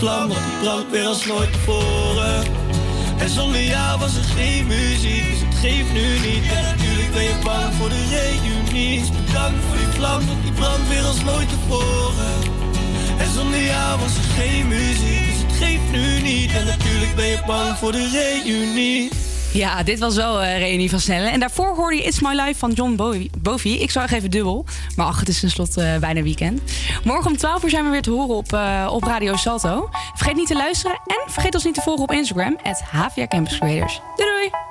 Vlam, want die brandt weer als nooit tevoren. En zonder jou was er geen muziek, dus het geeft nu niet. En natuurlijk ben je bang voor de reunie. Bedankt voor die vlam, want die brandt weer als nooit tevoren. En zonder jou was er geen muziek, dus het geeft nu niet. En natuurlijk ben je bang voor de reunie. Ja, dit was wel eh Reunie van Snelle. En daarvoor hoorde je It's My Life van John. Bovi. Ik zag even dubbel. Maar ach, het is tenslotte eh, bijna weekend. Morgen om 12 uur zijn we weer te horen op, eh, op Radio Salto. Vergeet niet te luisteren en vergeet ons niet te volgen op Instagram. Het HVA Campus Creators. Doei doei!